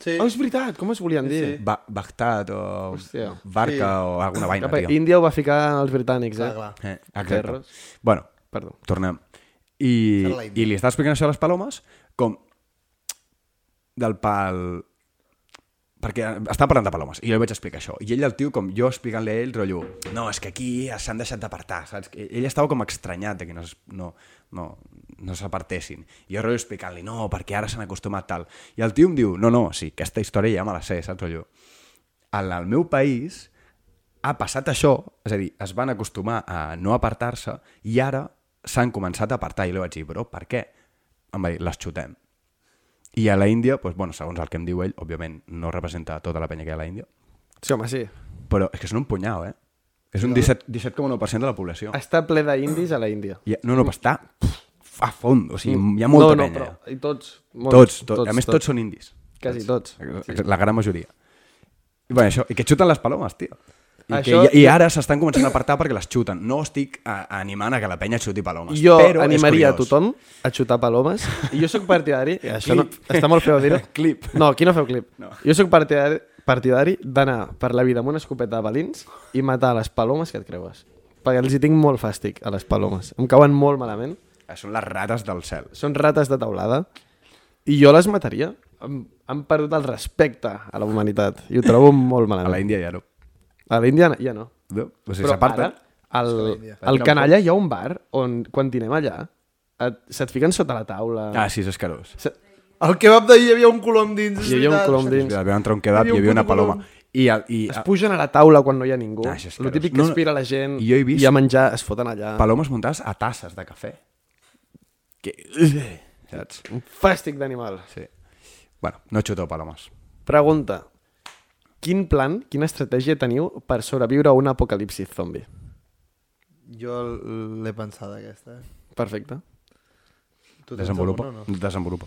Sí. Oh, és veritat, com es volien dir? sí. Ba Baghdad o Hòstia. Barca Sí. o alguna vaina, tio. Índia ho va ficar als britànics, eh? Clar, clar. Eh, exacte. Terres. Bueno, Perdó. tornem. I. I li està explicant això a les palomes com del pal... Perquè està parlant de palomes, i jo li vaig explicar això. I ell, el tio, com jo explicant-li a ell, rotllo, no, és que aquí s'han deixat d'apartar, saps? Ell estava com estranyat de que no, no, no, no s'apartessin. I jo rotllo explicant-li, no, perquè ara s'han acostumat tal. I el tio em diu, no, no, sí, aquesta història ja me la sé, saps, rotllo? En el meu país ha passat això, és a dir, es van acostumar a no apartar-se i ara s'han començat a apartar. I li vaig dir, però per què? Em va dir, les xutem. I a la Índia, doncs, bueno, segons el que em diu ell, òbviament no representa tota la penya que hi ha a la Índia, Sí, home, sí. però és que són un punyau, eh? És un 17 17,9% de la població. Està ple d'indis a la Índia. I, no, no, però està pff, a fons, o sigui, hi ha molta no, no, penya. però. I tots. Molts, Tots, tots, a més tots, són indis. Quasi tots. La gran majoria. I, bueno, això, i que xuten les palomes, tio. I, Això- que, I ara s'estan començant a apartar perquè les xuten. No estic a, a animant a que la penya xuti palomes. Jo però animaria a tothom a xutar palomes. I jo sóc partidari... I això no, està molt feo dir-ho. Clip. No, aquí no feu clip. No. Jo sóc partidari, partidari d'anar per la vida amb una escopeta de balins i matar les palomes que et creues. Perquè els hi tinc molt fàstic a les palomes. Em cauen molt malament. Eh, Són les rates del cel. Són rates de taulada. I jo les mataria. Han, han perdut el respecte a la humanitat. I ho trobo molt A malament. la Índia ja no. A l'Índia ja no. no? O sigui, Però s'aparten. ara, al, al Canalla hi ha un bar on, quan dinem allà, et, se't fiquen sota la taula. Ah, sí, és escarós. Se, Al kebab d'ahir hi havia un colom dins. és hi havia un colom Hi dins. havia entrar un kebab, Hi havia hi havia un una paloma. I, el- i Es pugen a la taula quan no hi ha ningú. Ah, és el típic que No, no. aspira la gent Jo he vist- i a menjar es foten allà. palomes muntades a tasses de cafè. Que... Saps? Un fàstic d'animal. Sí. Bueno, no xuteu palomes. Pregunta. Quin plan, quina estratègia teniu per sobreviure a un apocalipsi zombi? Jo l'he pensada, aquesta. Eh? Perfecte. Tu Desenvolupa. alguna no? Desenvolupa.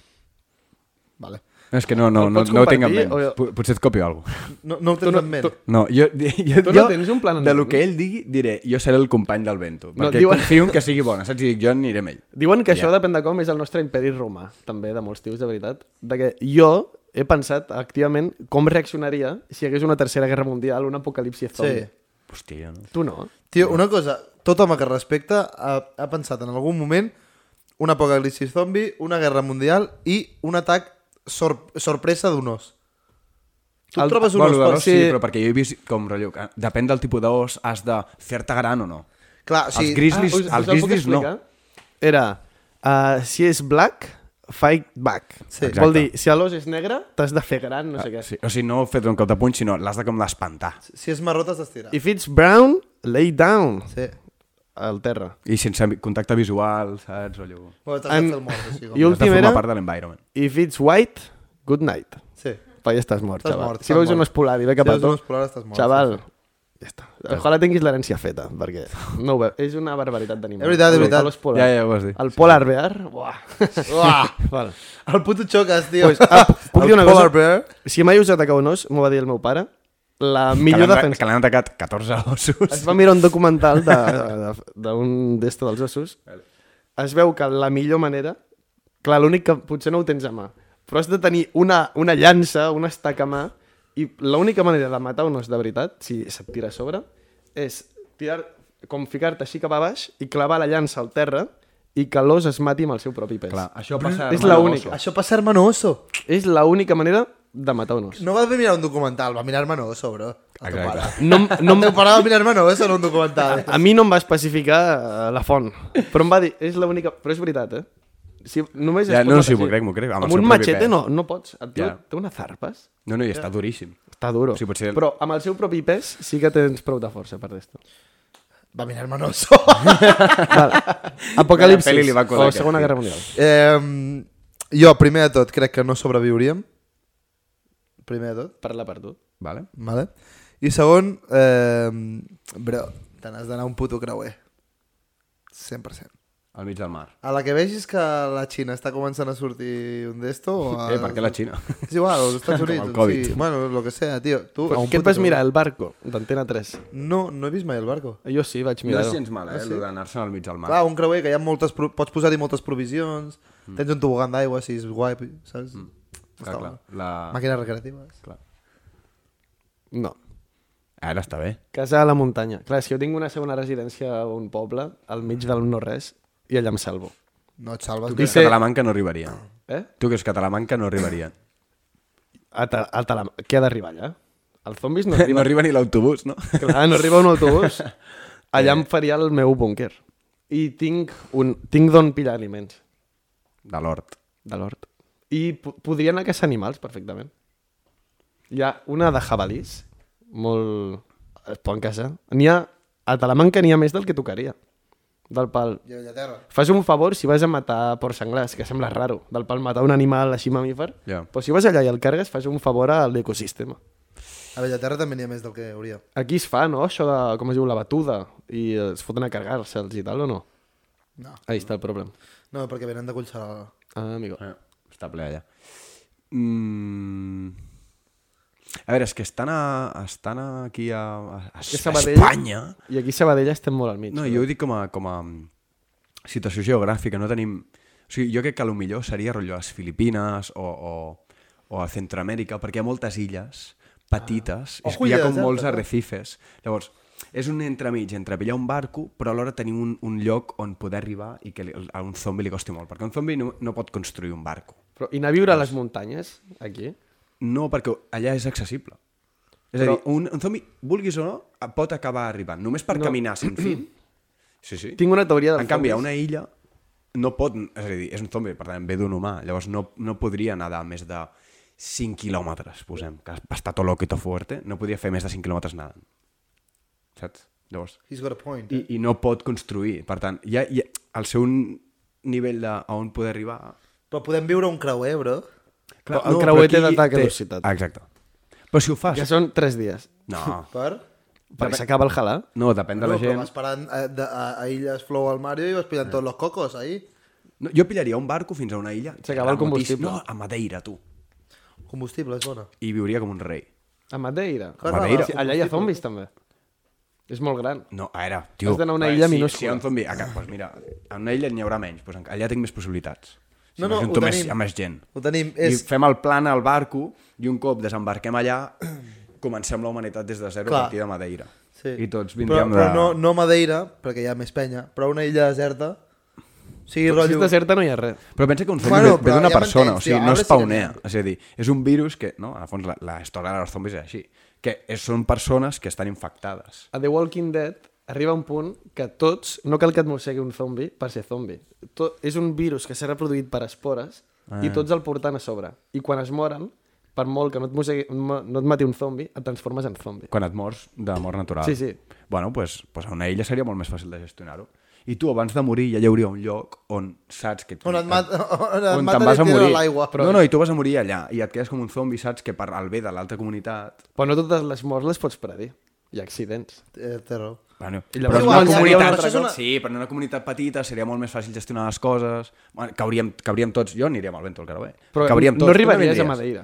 Vale. És que no, no, no, no ho tinc en ment. o-. Potser et copio alguna cosa. No, no ho tens no- en ment? tu- No, jo, jo, Tu no jo tens un plan en de lo que ell digui, diré, jo seré el company del Vento. No, perquè diuen- confio en que sigui bona, saps? I dic, jo aniré amb ell. Diuen que això Ja. depèn de com és el nostre imperi romà, també, de molts tios, de veritat. De que jo he pensat activament com reaccionaria si hi hagués una tercera guerra mundial, un apocalipsi zombi. Sí. Hòstia, no? Tu no? Tio, una cosa, tot home que respecta ha, ha pensat en algun moment un apocalipsi zombi, una guerra mundial i un atac sor sorpresa d'un os. Tu El- trobes un Bueno, os l'os sí, però perquè jo he vist com rotllo, que depèn del tipus d'os, has de fer-te gran o no. Clar, sí, Els grizzlies, Ah, us- us els grizzlies no. Era, uh, si és black, fight back. Sí. Vol Exacte. dir, si l'os és negre, t'has de fer gran, no sé què. Sí, o sigui, no fer-te un cop de puny, sinó l'has de com l'espantar. si és marró t'has d'estirar. If it's brown, lay down. Sí. Al terra. I sense contacte visual, saps? Rotllo... Bueno, t'has En- de fer el mort, així com... I Has de últim formar era, part de l'environment. if it's white, good night. Sí. Però ja estàs mort, Estàs xaval. mort, si veus un mort. os polar i ve cap Si a veus un tu, xaval, sí, ja està. Ojalà tinguis l'herència feta, perquè no ho veu. És una barbaritat d'animal. És veritat, és veritat. polar. Ja, ja ho vas dir. El polar bear, buah. Uah! Val. El puto xoques, tio. Pues, ah, puc El dir una polar cosa? bear. Si mai us ataca un os, m'ho va dir el meu pare, la Que millor l'han- defensa... Que l'han atacat 14 ossos. Es va mirar un documental de- de- d'un d'esto dels ossos. Es veu que la millor manera... Clar, l'únic que potser no ho tens a mà, però has de tenir una, una llança, una estaca a mà, i l'única manera de matar un os de veritat, si se't tira a sobre, és tirar, com ficar-te així cap a baix i clavar la llança al terra i que l'os es mati amb el seu propi pes. Clar, això passa... És hermano l'única. oso. Això passa Hermano Oso. És l'única manera de matar un os. No vas mirar un documental, va mirar Hermano Oso, bro. El teu pare. No, no, El teu em- pare va mirar Hermano Oso en un documental. a mi no em va especificar eh, la font, però em va dir, és l'única... Però és veritat, eh? Si només Ja, no, matar sí, m'ho crec, m'ho crec, amb Amb un machete no, no pots. Et Ja. Té unes zarpes. No, no, i està duríssim. Està duro. Sí, potser- Però amb el seu propi pes sí que tens prou de força per d'esto. Va mirar Hermano Oso. Vale. La Apocalipsis va o aquest, Segona. Guerra Mundial. eh, jo, primer de tot, crec que no sobreviuríem. Primer de tot. Parla per tu. Vale? Vale? I segon, eh, bro, te n'has d'anar un puto creuer. 100%. Al mig del mar. A la que vegis que la Xina està començant a sortir un d'esto... o a- Eh, per què la Xina? És igual, als Estats Com el Units. Sí, bueno, lo que sea, tio. Tu, un Què et vas mirar? El Barco, d'Antena 3. No, no he vist mai el barco. Jo sí, vaig No mirar. és gens mal, eh, sí? d'anar-se'n al mig del mar. Clar, un creuer que hi ha moltes... pro- Pots posar-hi moltes provisions, tens un tobogan d'aigua, si és guai, saps? Està clar. clar. La... Màquines recreatives. clar. No. Ara està bé. Casa a la muntanya. Clar, si jo tinc una segona residència a un poble, al mig del no-res, i allà em salvo. No et salves. Tu que és Dice- Catalamanca no arribaria. Eh? Tu que és Catalamanca no arribaria. A, ta a Talam... Què ha d'arribar allà? Els zombis no No arriben. arriba ni l'autobús, no? Clar, no arriba un autobús. Allà em faria el meu búnquer. I tinc, un... tinc d'on pillar aliments, De l'hort. de l'hort. I po- podria anar a caçar animals, perfectament. Hi ha una de jabalís, molt... Es poden caçar. N'hi ha... A Talamanca n'hi ha més del que tocaria. Del pal. Bellaterra. Fas un favor si vas a matar porcs senglars, que sembla raro, del pal matar un animal així mamífer, Ja. però si vas allà i el cargues, fas un favor a l'ecosistema. A Bellaterra també n'hi ha més del que hauria. Aquí es fa, no?, això de, com es diu, la batuda, i es foten a cargar-se'ls i tal, o no? No. Ahí està el problema. No, perquè venen de Collserola. Ah, amigo. Eh, està ple allà. Mm... A veure, és que estan, a, estan aquí a, a, a, a Sabadell- Espanya... I aquí a Sabadell estem molt al mig. No, jo ho dic com a, com a mm, situació geogràfica, no tenim... O sigui, jo crec que el millor seria rotllo a les Filipines o, o, o a Centroamèrica, perquè hi ha moltes illes petites, ah. Ojo, hi ha com deserta, molts clar. arrecifes. Llavors, és un entremig entre pillar un barco, però alhora tenim un, un lloc on poder arribar i que li, a un zombi li costi molt, perquè un zombi no, no pot construir un barco. Però, I anar a viure a les muntanyes, aquí? No, perquè allà és accessible. És Però- a dir, un, un zombi, vulguis o no, pot acabar arribant, només per No. caminar sense fin. Sí, sí. Tinc una teoria del En canvi, a una illa no pot... És a dir, és un zombi, per tant, ve d'un humà. Llavors no, no podria nedar més de 5 quilòmetres, posem, que està tot loco i tot fuerte. No podria fer més de 5 quilòmetres nedant. Saps? Llavors... He's got a point. I, Eh? I no pot construir. Per tant, hi ha el seu nivell de a on poder arribar... Però podem viure un creuer, bro. Però el creuer té aquí data de caducitat. Ah, exacte. Però si ho fas... Que són tres dies. No, Per? Perquè s'acaba el halà. no, depèn de No, la però gent. vas parant a, de, a, a Illes Flow al Mario i vas pillant tots los cocos ahí. No, jo pillaria un barco fins a una illa. S'acaba el combustible. No, a Madeira, tu. Combustible, és bona. I viuria com un rei. A Madeira. Clar, Madeira. Sí, allà hi ha zombis, també. És molt gran. No, a veure, tio... Has d'anar a una illa si, minúscula. Si hi ha un zombi... A, pues mira, a una illa n'hi haurà menys, pues allà tinc més possibilitats. Si No, no, ho més, tenim. amb més gent. Ho tenim. És... I fem el plan al barco i un cop desembarquem allà, comencem la humanitat des de zero Clar. a partir de Madeira. Sí. I tots però, vindríem però de... no, no Madeira, perquè hi ha més penya, però una illa deserta. O sigui, Si és rotllo... deserta no hi ha res. Però pensa que un zombi Bueno, ve però d'una ja persona, o sigui, no es sí que paunea. n'hi És a dir, és un virus que, no, a fons, la, la història dels zombis és així, que és, són persones que estan infectades. A The Walking Dead arriba un punt que tots, no cal que et mossegui un zombi per ser zombi. Tot, és un virus que s'ha reproduït per espores ah. i tots el portant a sobre. I quan es moren, per molt que no et, mossegui, no et mati un zombi, et transformes en zombi. Quan et mors de mort natural. Sí, sí. Bueno, pues, pues a una illa seria molt més fàcil de gestionar-ho. I tu, abans de morir, ja hi hauria un lloc on saps que... On et, mat... on et on maten te'n vas i a et morir. a l'aigua. No, no, i tu vas a morir allà i et quedes com un zombi, saps que per al bé de l'altra comunitat... Però no totes les morts les pots predir. Hi ha accidents. Eh, té raó. Bueno, I però en igual, una ja, comunitat... però és una- Sí, però en una comunitat petita seria molt més fàcil gestionar les coses. Bueno, cauríem, cauríem tots... Jo aniria al vento al carrer. Però cauríem no tots. Tu arribaries a? Madeira.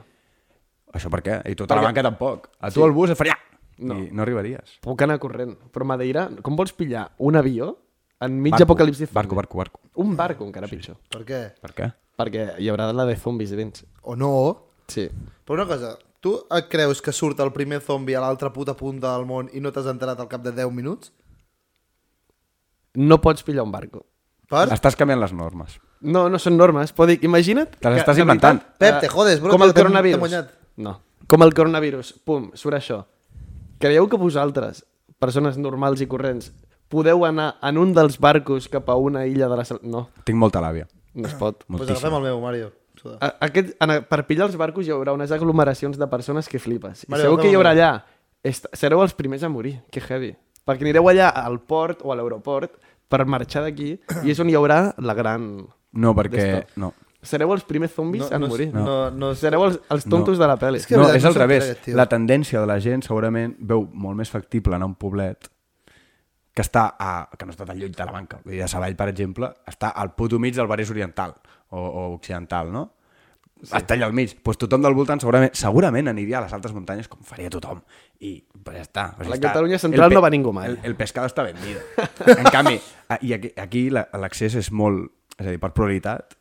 Això per què? I tu a la banca tampoc. A tu el bus et faria... No. I no arribaries. Puc anar corrent. Però Madeira, com vols pillar un avió enmig Barco, apocalipsi zombie? Barco, barco, barco. Un barco, encara pitjor. Per què? Per què? Perquè hi haurà la de zombis dins. O no. Sí. Però una cosa, tu et creus que surt el primer zombi a l'altra puta punta del món i no t'has enterat al cap de 10 minuts? No pots pillar un barco. Per? Estàs canviant les normes. No, no són normes. Pot dir, imagina't... Te les que, estàs inventant. Pep, te jodes, bro, Com el coronavirus. No. Com el coronavirus. Pum, surt això. Creieu que vosaltres, persones normals i corrents, podeu anar en un dels barcos cap a una illa de la... No, Tinc molta làbia. no es pot. Doncs pues agafem el meu, Mario. A, aquest, en, per pillar els barcos hi haurà unes aglomeracions de persones que flipes. I Vale, segur agafem que hi haurà allà. Est sereu els primers a morir. Que heavy. Perquè anireu allà al port o a l'aeroport per marxar d'aquí i és on hi haurà la gran... No, perquè... No. Sereu els primers zombis No, no, morir. no, no, Sereu els, els tontos de la pel·li. És que- no, és no al revés. tio. La tendència de la gent segurament veu molt més factible anar a un poblet que està a, que no està tan lluny de la banca. Vull dir, a Savall, per exemple, està al puto mig del Vallès Oriental o, o Occidental, no? Sí. Està allà al mig. Pues tothom del voltant segurament, segurament aniria a les altes muntanyes com faria tothom. I pues ja està. Pues A la està. Catalunya central no va ningú mai. El, el pescado està vendido. en canvi, a- i aquí, aquí la- l'accés és molt... És a dir, per probabilitat,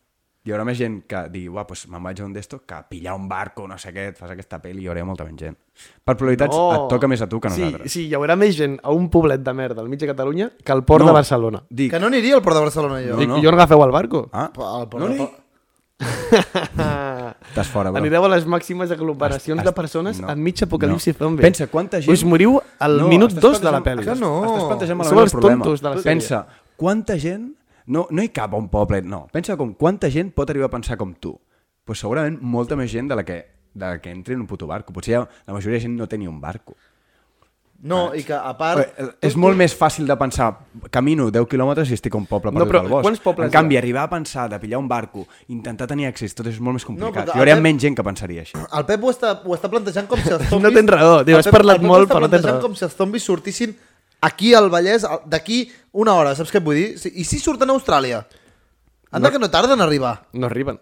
hi haurà més gent que digui, uah, pues me'n vaig a un d'esto que pillar un barco, no sé què, et fas aquesta pel·li i hi haurà molta menys gent. Per probabilitats no. et toca més a tu que a sí, nosaltres. Sí, hi haurà més gent a un poblet de merda al mig de Catalunya que al port No. de Barcelona. Dic, Que no aniria al Port de Barcelona, jo. No, I no. jo no agafeu el barco. ah, Al Port no de... Estàs fora, bro. Anireu a les màximes aglomeracions Est- de persones no. enmig apocalipsi No. zombie. Pensa, quanta gent- Us moriu al No, minut estàs 2 de la pel·li. Que no. Estàs plantejant malament el problema. tontos de la sèrie. Pensa, quanta gent... No, no hi cap a un poble, no. Pensa com quanta gent pot arribar a pensar com tu. Pues segurament molta més gent de la que, de la que entri en un puto barco. Potser ja, la majoria de gent no té ni un barco. No, i que a part... Bé, és molt més fàcil de pensar camino 10 quilòmetres i estic a un poble No, perdut però al bosc. quants pobles en canvi, hi ha? arribar a pensar de pillar un barco, intentar tenir accés, tot és molt més complicat. perquè Hi hauria Pep- menys gent que pensaria així. El Pep ho està, ho està plantejant com si els zombis... No tens raó, tio, has Pep- parlat molt, però no tens raó. com si els zombis sortissin aquí al Vallès al- d'aquí una hora, saps què et vull dir? Si- I si surten a Austràlia? Anda no. que no tarden a arribar. No arriben.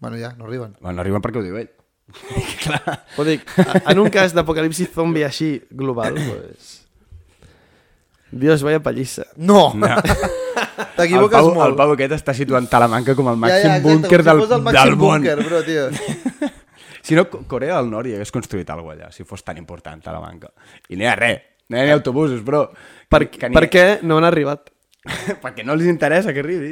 Bueno, ja, no arriben. Bueno, no arriben perquè ho diu ell. Clar. Però dic, a- en un cas d'apocalipsi zombie així global, pues... Dios, vaya pallissa. No! No. T'equivoques molt. el Pau aquest està situant Talamanca com el ja, màxim ja, exacte, búnquer si del, fos el del màxim món. búnquer, bro, tio. Si no, Co- Corea del Nord hi hagués construït alguna allà, si fos tan important Talamanca. I no hi ha res, no hi ha ni autobusos, bro. Per, Que ni- per què no han arribat? Perquè no els interessa que arribi.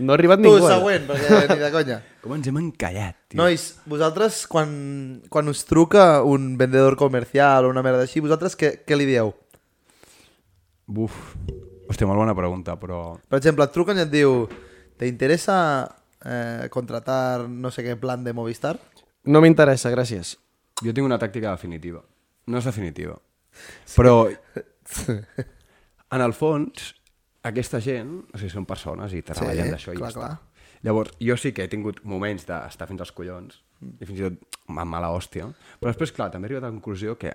No ha arribat Tu, ningú. eh? següent, perquè ni de conya. Com ens hem encallat, tio. Nois, vosaltres, quan, quan us truca un vendedor comercial o una merda així, vosaltres què, què li dieu? Buf. Hòstia, molt bona pregunta, però... Per exemple, et truquen i et diu ¿te interesa eh, contratar no sé qué plan de Movistar? No m'interessa, gràcies. Jo tinc una tàctica definitiva. No és definitiva. Però, en el fons, aquesta gent, o sigui, són persones i treballen d'això i clar, ja està. clar. Llavors, jo sí que he tingut moments d'estar fins als collons, i fins i tot amb mala hòstia, però després, clar, també he arribat a la conclusió que,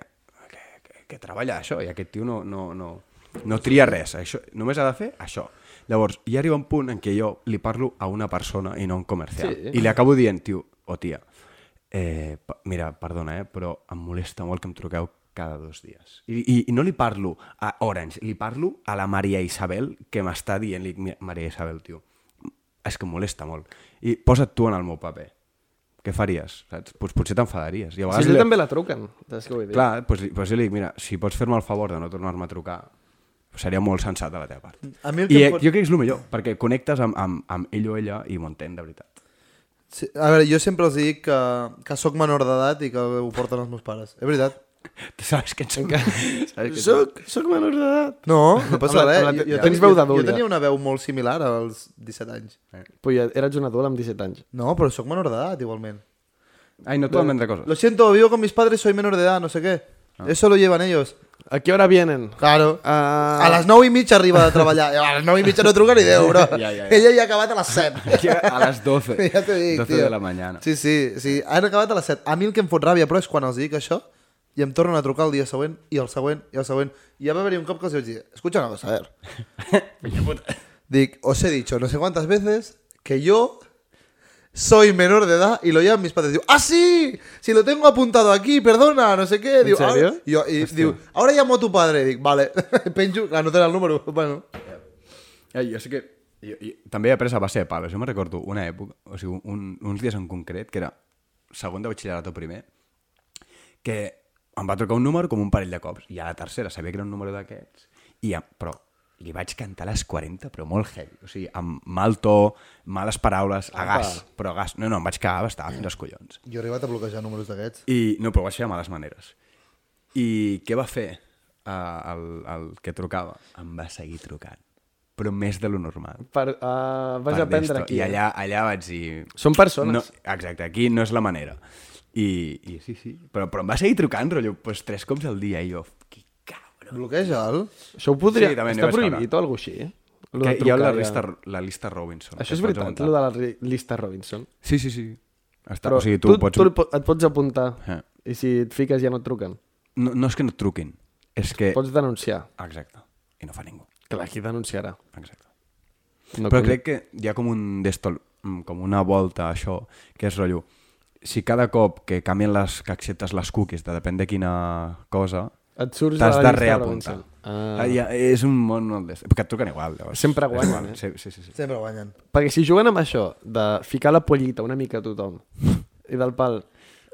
que, que, que treballa això, i aquest tio no, no, no, no tria res, això, només ha de fer això. Llavors, hi arriba un punt en què jo li parlo a una persona i no a un comercial. Sí. I li acabo dient, tio, o tia, eh, mira, perdona, eh, però em molesta molt que em truqueu cada dos dies. I, i, I no li parlo a Orange, li parlo a la Maria Isabel que m'està dient, li, dic, "Mira, Maria Isabel, tio, és que em molesta molt. I posa't tu en el meu paper. Què faries? Saps? Pues, potser t'enfadaries. I a Si vegades ell li- també la truquen, saps què vull dir? Clar, doncs, pues, jo li dic, mira, si pots fer-me el favor de no tornar-me a trucar, seria molt sensat de la teva part. A mi el I que eh, em pot- jo crec que és el millor, perquè connectes amb, amb, amb ell o ella i m'ho entén, de veritat. Sí, a veure, jo sempre els dic que, que sóc menor d'edat i que ho porten els meus pares. És veritat. Saps que ets un... Soc, soc menor d'edat. No, no passa res. la- Jo, jo, tens tenia, veu jo, d'adult, jo ja. tenia una veu molt similar als 17 anys. Pues ja eres un adult amb 17 anys. No, però sóc menor d'edat igualment. Ai, no t'ho vendre coses. Lo siento, vivo con mis padres, soy menor de edad, no sé qué. Eso lo llevan ellos. A qué hora vienen? Claro. Ah. A les 9 i mitja arriba de treballar. A les 9 i mitja no truca ni Déu, bro. Ja, ja, ja. Ella ja ha acabat a les 7. Aquí a les 12. ja t'ho dic, 12 tio. de la mañana. Sí, sí, sí. Han acabat a les 7. A mi el que em fot ràbia, però, és quan els dic això i em tornen a trucar el dia següent, i el següent, i el següent. I ja va haver-hi un cop que els vaig dir, escucha una cosa, a ver. Dic, os he dicho no sé cuántas veces que yo soy menor de edad y lo llaman mis padres. Digo, ¡ah, sí! Si lo tengo apuntado aquí, perdona, no sé qué. Digo, serio? "Ah", y yo- y digo, ahora llamo a tu padre. Dic, vale, no tenen el número. Bueno, Ai, jo sé que... Jo, jo, també he après a base de palos. Jo me recordo una època, o sigui, un, uns dies en concret, que era segon de batxillerat o primer, que em va trucar un número com un parell de cops. I a la tercera sabia que era un número d'aquests, i ja, però li vaig cantar a les 40, però molt heavy. O sigui, amb mal to, males paraules, a gas, però a gas. No, no, em vaig cagar, estava fins als collons. jo he arribat a bloquejar números d'aquests. I, no, però ho vaig fer de males maneres. I què va fer uh, el, el que trucava? Em va seguir trucant, però més de lo normal. Per, uh, vas per aprendre aquí. I eh? allà, allà vaig dir... Són persones. No, exacte, aquí no és la manera. I, i sí, sí, però, però em va seguir trucant, rotllo, pues, tres cops al dia, i jo, que cabron. Bloqueja'l. Això ho podria... Sí, també Està prohibit o alguna així, eh? Lo Que hi ha la lista, ja. la lista Robinson. Això és veritat, lo de la llista Robinson. Sí, sí, sí. Està, Però o sigui, tu, tu, pots... tu et po- et pots apuntar Eh. i si et fiques ja no et truquen. No, no és que no et truquin, és que... Pots denunciar. Exacte. I no fa ningú. Clar, qui denunciarà? Exacte. No Però conec. crec que hi ha com un d'esto, mm, com una volta a això, que és rotllo, si cada cop que canvien les, que acceptes les cookies, de depèn de quina cosa, Et surts t'has de reapuntar. Ah. Ah. Ja, és un món molt d'est. Perquè et truquen igual, llavors. Sempre guanyen, eh? Sí, sí, sí. sí. Sempre guanyen. Perquè si juguen amb això, de ficar la pollita una mica a tothom, i del pal,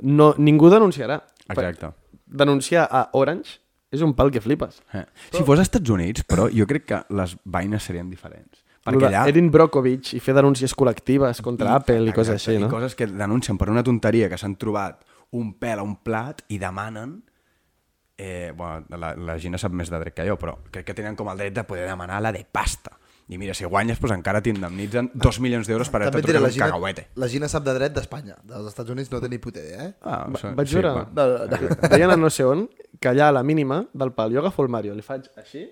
no, ningú denunciarà. Exacte. Denunciar a Orange és un pal que flipes. Eh. Si fos als Estats Units, però jo crec que les vaines serien diferents. Perquè allà... Erin Brockovich i fer denúncies col·lectives contra Apple i coses Exacte, així, no? I coses que denuncien per una tonteria que s'han trobat un pèl a un plat i demanen eh, bueno, la, la Gina sap més de dret que jo, però crec que tenen com el dret de poder demanar la de pasta. I mira, si guanyes, doncs encara t'indemnitzen dos milions d'euros per haver-te la un Gina, cagauete. la Gina sap de dret d'Espanya. Dels Estats Units no té ni puta idea, eh? Ah, Va- això- vaig veure- bueno. No, no, no. Deien a no sé on que allà a la mínima del pal jo agafo el Mario, li faig així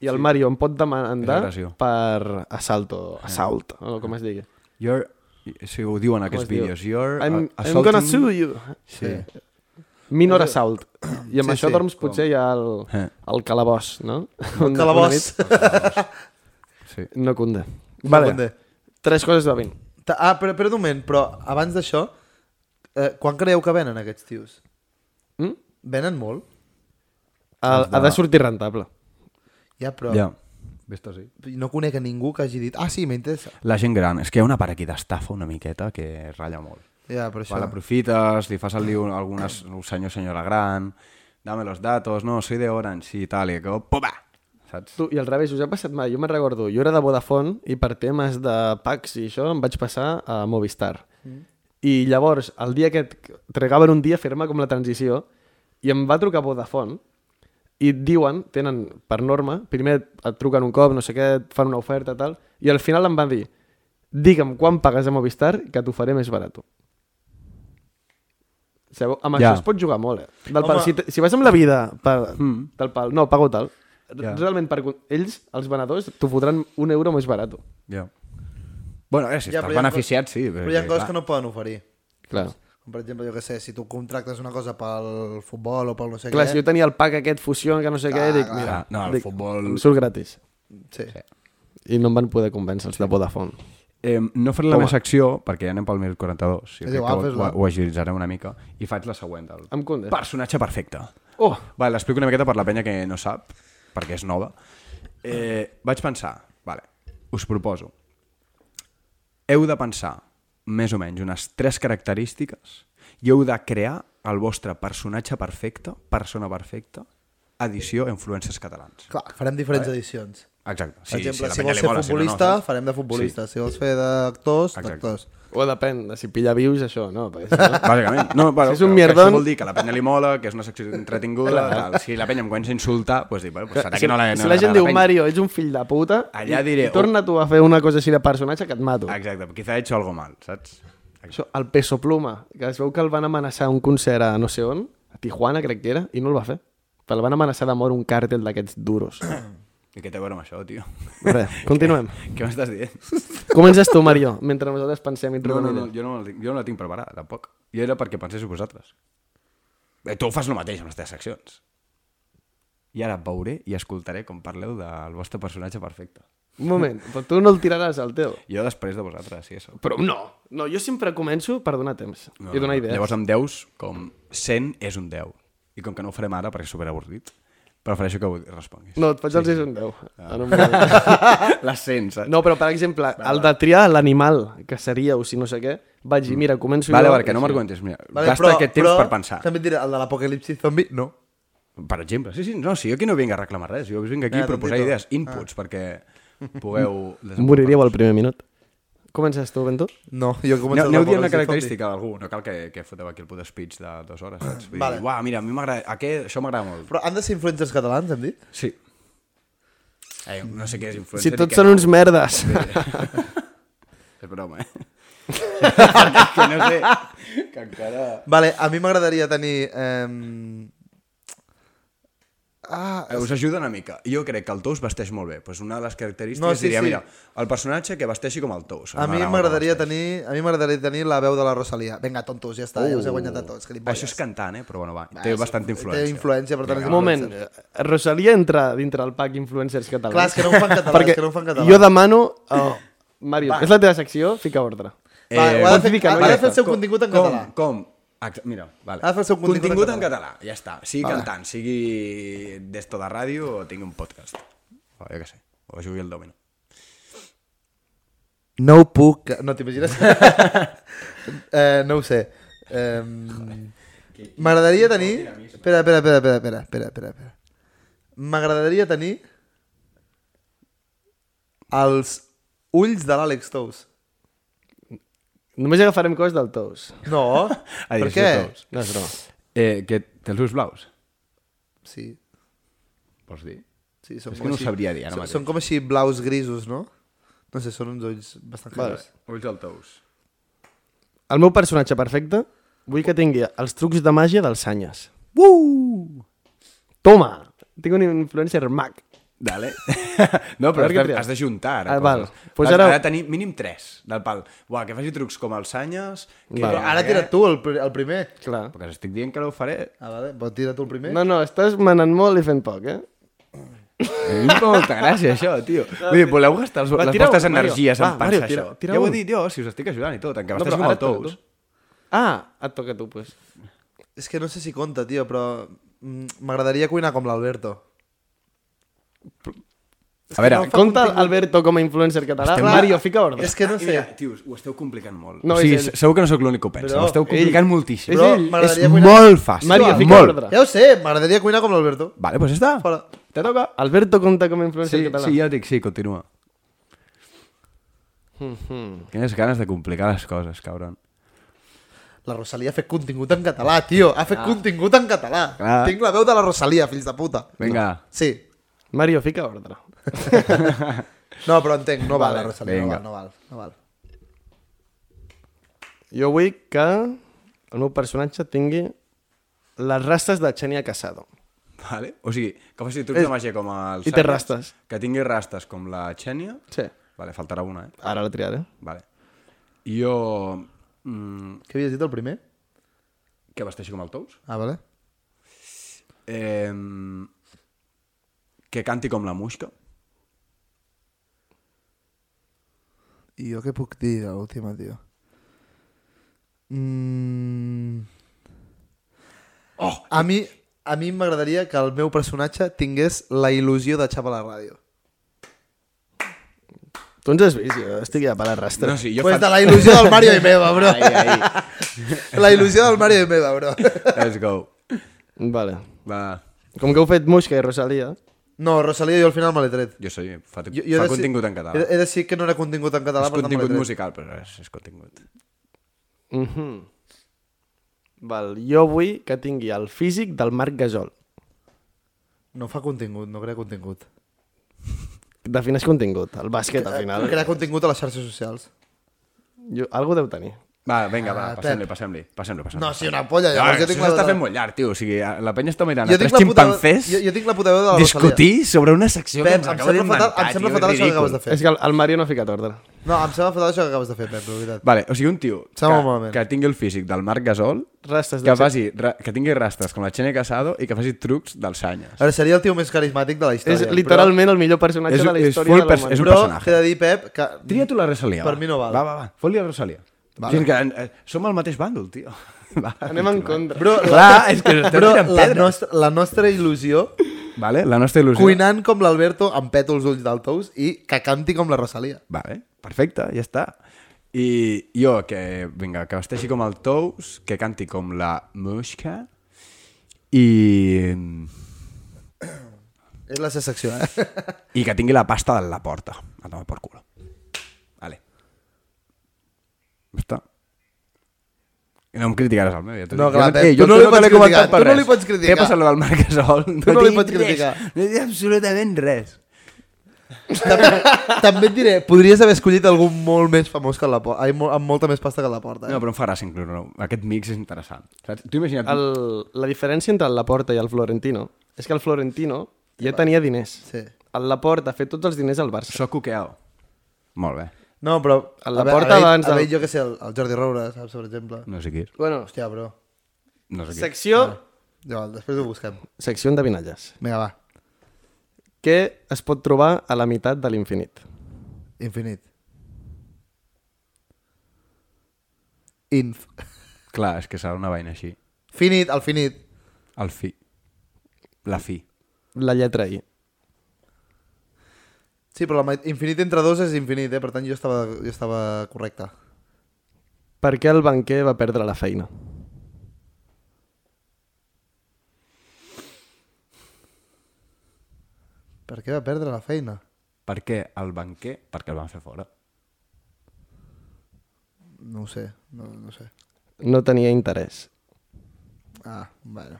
i el Mario em pot demandar agressió. per assalto, assalt, o com es digui. You're, si ho diuen en aquests vídeos, you're I'm, a- I'm gonna assaulting- sue you. Sí. Minor assault. I amb Sí, això sí, dorms com- potser ja al, Eh. al calabós, no? El calabós. sí. No conde. No Vale. conde. Tres coses de 20. Ta- Ah, però, però un moment, però abans d'això, eh, quan creieu que venen aquests tios? Mm? Venen molt? Ha, de- ha de sortir rentable. Ja, però Ja, Vés-te sí. no conec a ningú que hagi dit ah, sí, m'interessa. La gent gran, és que hi ha una part aquí d'estafa una miqueta que ratlla molt. Ja, però això... Vale, aprofites, li fas al lío a algunes, un senyor, senyora gran, dame los datos, no, soy de Orange, sí, tal, i que, pum, saps? Tu, I al revés, us ha passat mai? Jo me'n recordo, jo era de Vodafone i per temes de packs i això em vaig passar a Movistar. Mm. I llavors, el dia que tregaven un dia a fer-me com la transició i em va trucar Vodafone i et diuen, tenen per norma, primer et truquen un cop, no sé què, et fan una oferta, tal, i al final em van dir digue'm quan pagues a Movistar que t'ho faré més barat. Sabeu? Amb Ja. això es pot jugar molt, eh? Del pal, si, si vas amb la vida per, Mm. del pal, no, pago tal. Ja. Realment, per, ells, els venedors, t'ho fotran un euro més barat. Ja. Bueno, eh, si Ja, estàs beneficiat, sí. Però hi ha coses que no poden oferir. Clar. Per exemple, jo què sé, si tu contractes una cosa pel futbol o pel no sé Clar, què... si jo tenia el pack aquest fusió, que no sé què, dic, clar. mira, No, el dic, futbol- Em surt gratis. Sí. I no em van poder convèncer els de Vodafone. Eh, no faré la Toma. meva secció, perquè ja anem pel 1042. Jo És crec igual, que ho, ho, ho agilitzaré una mica. I faig la següent. El Em conde. personatge perfecte. Oh! Vale, l'explico una miqueta per la penya que no sap, perquè és nova. Eh, vaig pensar, vale, us proposo, heu de pensar més o menys unes tres característiques i heu de crear el vostre personatge perfecte, persona perfecta, edició influencers catalans. Clar, farem diferents edicions. Exacte. Per exemple, si penya vols ser futbolista, no, no, farem de futbolista. Si vols fer d'actors, d'actors. O depèn, de si pilla vius, això, no? Perquè si no... Bàsicament. No, bueno, Si és un mierdón- Això vol dir que la penya li mola, que és una secció entretinguda, tal. si la penya em comença a insultar, doncs dic, bueno, pues serà si, que no la, no si la gent agrada diu, penya. Mario, ets un fill de puta, Allà i, diré, i torna tu a fer una cosa així de personatge que et mato. Exacte, quizá he hecho algo mal, saps? Això, el Peso Pluma, que es veu que el van amenaçar a un concert a no sé on, a Tijuana crec que era, i no el va fer. Però el van amenaçar de mort un càrtel d'aquests duros. I què té a veure amb això, tio? Res, continuem. Què m'estàs dient? Comences tu, Mario, mentre nosaltres pensem i No, trobem no, no, idees. jo no, la tinc- jo no la tinc preparada, tampoc. Jo era perquè penséssiu vosaltres. Eh, tu fas el mateix amb les teves seccions. I ara veuré i escoltaré com parleu del vostre personatge perfecte. Un moment, però tu no el tiraràs al teu. Jo després de vosaltres, sí, això. Però no, no, jo sempre començo per donar temps i donar idees. Llavors amb 10, com 100 és un 10. I com que no ho farem ara perquè és superavorrit, prefereixo que ho responguis. No, et faig els sí, un 10. Ah. Moment. Les 100, saps? No, però per exemple, el de triar l'animal que seríeu, si no sé què, vaig dir, mira, començo Vale, jo... vale, que no m'argumentes. Mira, Vale, gasta aquest temps per pensar. També et diré, el de l'apocalipsi zombi, no. Per exemple, sí, sí, no, sí, jo aquí no vinc a reclamar res, jo vinc aquí Ah, a proposar t'entito. idees, inputs, perquè pugueu... Moriríeu al primer minut. Comences tu, Bento? No, jo començo Aneu, dient una característica d'algú, no cal que, que foteu aquí el puto speech de dues hores, saps? Vull Vale. dir, uah, mira, a mi m'agrada, aquest, això m'agrada molt. Però han de ser influencers catalans, hem dit? Sí. Eh, no sé què és influencer Si tots són no. uns merdes. És broma, eh? que no sé, que encara... Vale, a mi m'agradaria tenir... Eh, Ah, Eh, Us ajuda una mica. Jo crec que el Tous vesteix molt bé. Pues una de les característiques No, sí, diria, sí. mira, el personatge que vesteixi com el Tous. a mi M'agrada m'agradaria tenir, a mi m'agradaria tenir la veu de la Rosalia. Vinga, tontos, ja està, ja us he guanyat a tots. gilipolles. Això és cantant, eh? Però bueno, va, té bastanta influència. Té influència, per tant és Un moment, influencer. eh, Rosalia entra dintre el pack influencers catalans. Clar, és que no ho fan català, Perquè és que no ho fan català. jo demano... Oh, Mario, és la teva secció, fica ordre. Va, ho ha de fer, no ha de fer el seu contingut en com, català. Com? Ex- Mira, vale. Ha de fer el seu contingut en en català. Ja està. Sigui Vale. cantant, sigui d'esto de ràdio o tingui un podcast. O jo què sé. O jugui al domino. No ho puc... No t'imagines? eh, no ho sé. Eh, M'agradaria tenir... Espera, espera, espera, espera, espera, espera, espera, espera. M'agradaria tenir els ulls de l'Àlex Tous. Només agafarem coses del Tous. No, A per què? Tous. No és broma. Eh, que té els ulls blaus? Sí, Vols dir? sí, són És que com no ho així- sabria dir ara són- mateix. Són com així blaus grisos, no? No sé, són uns ulls bastant Vale. clars. Ulls del Tous. El meu personatge perfecte, vull que tingui els trucs de màgia dels Sanyes. Uh! Toma! Tinc un influencer mag. Dale. no, però has de, has de juntar. Ara, Ah, val. Pues has, ara- ha de tenir mínim 3 del pal. Buah, que faci trucs com els Sanyes. Que, Vale. Però ara tira tu el, el primer. Clar. Perquè estic dient que no ho faré. Ah, vale, pot tirar tu el primer? No, no, estàs manant molt i fent poc, eh? A mi em fa molta gràcia, això, tio. Vull dir, voleu gastar els, Va, les vostres Mario. energies Va, en pensar Mario, tira- això? tira ja ho un. he dit jo, si us estic ajudant i tot, en què No, però com ara el Tous. tu. Ah, et toca tu, pues. És que no sé si compta, tio, però mm, m'agradaria cuinar com l'Alberto. A veure, no Compta contingut. Alberto com a influencer català. Clar. Mario, fica ordre. És que no sé. mira, tios, ho esteu complicant molt. No, o sigui, és ell. segur que no sóc l'únic que ho pensa. Però Ho esteu ell- complicant moltíssim. és Però ell. És m'agradaria cuinar... molt fàcil. Mario, fica molt. ordre. Ja ho sé, m'agradaria cuinar com l'Alberto. Vale, pues està. Fora. Te toca. Alberto compta com a influencer Sí, català. sí, ja dic, sí, continua. Mhm. Quines ganes de complicar les coses, cabron. La Rosalia ha fet contingut en català, tio. Ha fet contingut en català. Clar. Tinc la veu de la Rosalia, fills de puta. Vinga. Sí. Mario, fica ordre. No, però entenc, no val Vale, la Rosalia, no val, no val, no val. Jo vull que el meu personatge tingui les rastes de Xenia Casado. Vale. O sigui, que faci trucs És- de màgia com els i té rastes. Que tingui rastes com la Xènia. Sí. Vale, faltarà una, eh? Ara la triaré. Vale. I jo... Mm, Què havies dit el primer? que vesteixi com el Tous. Ah, vale. Eh, que canti com la Muixca. I jo què puc dir de l'última, tio? Mm... Oh, a mi, a mi m'agradaria que el meu personatge tingués la il·lusió de xapa a la ràdio. Tu ens has vist, jo estic ja per rastres. No, sí, jo Pues fa... de la il·lusió del Mario i meva, bro. Ai, ai. La il·lusió del Mario i meva, bro. Let's go. Vale. Va. Com que heu fet Muixca i Rosalia, No, Rosalia jo al final me l'he tret. Jo soy, fa, Jo, jo, fa de contingut ser- en català. He, he decidit que no era contingut en català, és per tant me l'he contingut tret. musical, però és, és contingut. Mm -hmm. Val, jo vull que tingui el físic del Marc Gasol. No fa contingut, no crea contingut. Defineix contingut, el bàsquet al final. Crea contingut a les xarxes socials. Jo, algú deu tenir. Va, vinga, va, Ah, passem-li, Pep. passem-li, passem-li, passem No, sí, una polla, No, llavors jo tinc la... s'està fent molt llarg, tio. O sigui, la penya està mirant Jo a tres la ximpancers jo, jo tinc la puta veu de la discutir sobre una secció Pep, que ens acaba d'inventar, em sembla tio, fatal això que acabes de fer. És que el, el Mario no ha ficat ordre. No, em sembla fatal això que acabes de fer, Pep, de veritat. Vale, o sigui, un tio que, que tingui el físic del Marc Gasol, Rastes de que, faci, ra- que tingui rastres com la Xenia Casado i que faci trucs dels Sanyes. A veure, seria el tio més carismàtic de la història. És literalment el millor personatge És- de la és història de la és un personatge. però t'he de dir, Pep, que... Tria tu la Rosalia. Per va. mi no val. Va, va, va. Fot-li la Rosalia. Vale. Vale. És que eh, som al mateix bàndol, tio. Va, Anem en contra. Bro, Clar, és que estem Però tirant la pedres. nostra, la nostra il·lusió, Vale, la nostra il·lusió. cuinant com l'Alberto amb peto els ulls del tous i que canti com la Rosalia. Vale, perfecte, ja està. I jo, que, vinga, que vesteixi com el Tous, que canti com la Mushka i... És la seva secció, eh? i que tingui la pasta de la porta. A tomar por culo. Vale. Ja està. I no em criticaràs el meu. Ja t'ho No, dic. clar, Ei, tu jo no li pots criticar, per tu no li pots criticar. Què passa amb el Marc Gasol? Tu no li pots res. criticar. No tinc absolutament res. també, també et diré, podries haver escollit algú molt més famós que la porta, ai, mo- amb molta més pasta que la porta. Eh? No, però em fa gràcia incloure-ho. Aquest mix és interessant. Saps? Tu imagina't... El, la diferència entre el Laporta i el Florentino És que el Florentino ja tenia diners. Sí. El Laporta ha fet tots els diners al Barça. Soc coqueao. Molt bé. No, però... A Laporta a veure, abans A veure, jo que sé, el, el Jordi Roura, saps, per exemple. No sé qui és. Bueno, Hòstia, bro. No sé qui és. secció, Ja, després ho busquem. secció endevinalles. Vinga, va. Què es pot trobar a la meitat de l'infinit? Infinit. Inf. Clar, és que serà una vaina així. Finit, el finit. El fi. La fi. La lletra I. Sí, però la infinit entre dos és infinit, eh? Per tant, jo estava, jo estava correcte. Per què el banquer va perdre la feina? Per què va perdre la feina? Per què el banquer? Perquè el van fer fora. No ho sé, no, no ho sé. No tenia interès. Ah, bueno.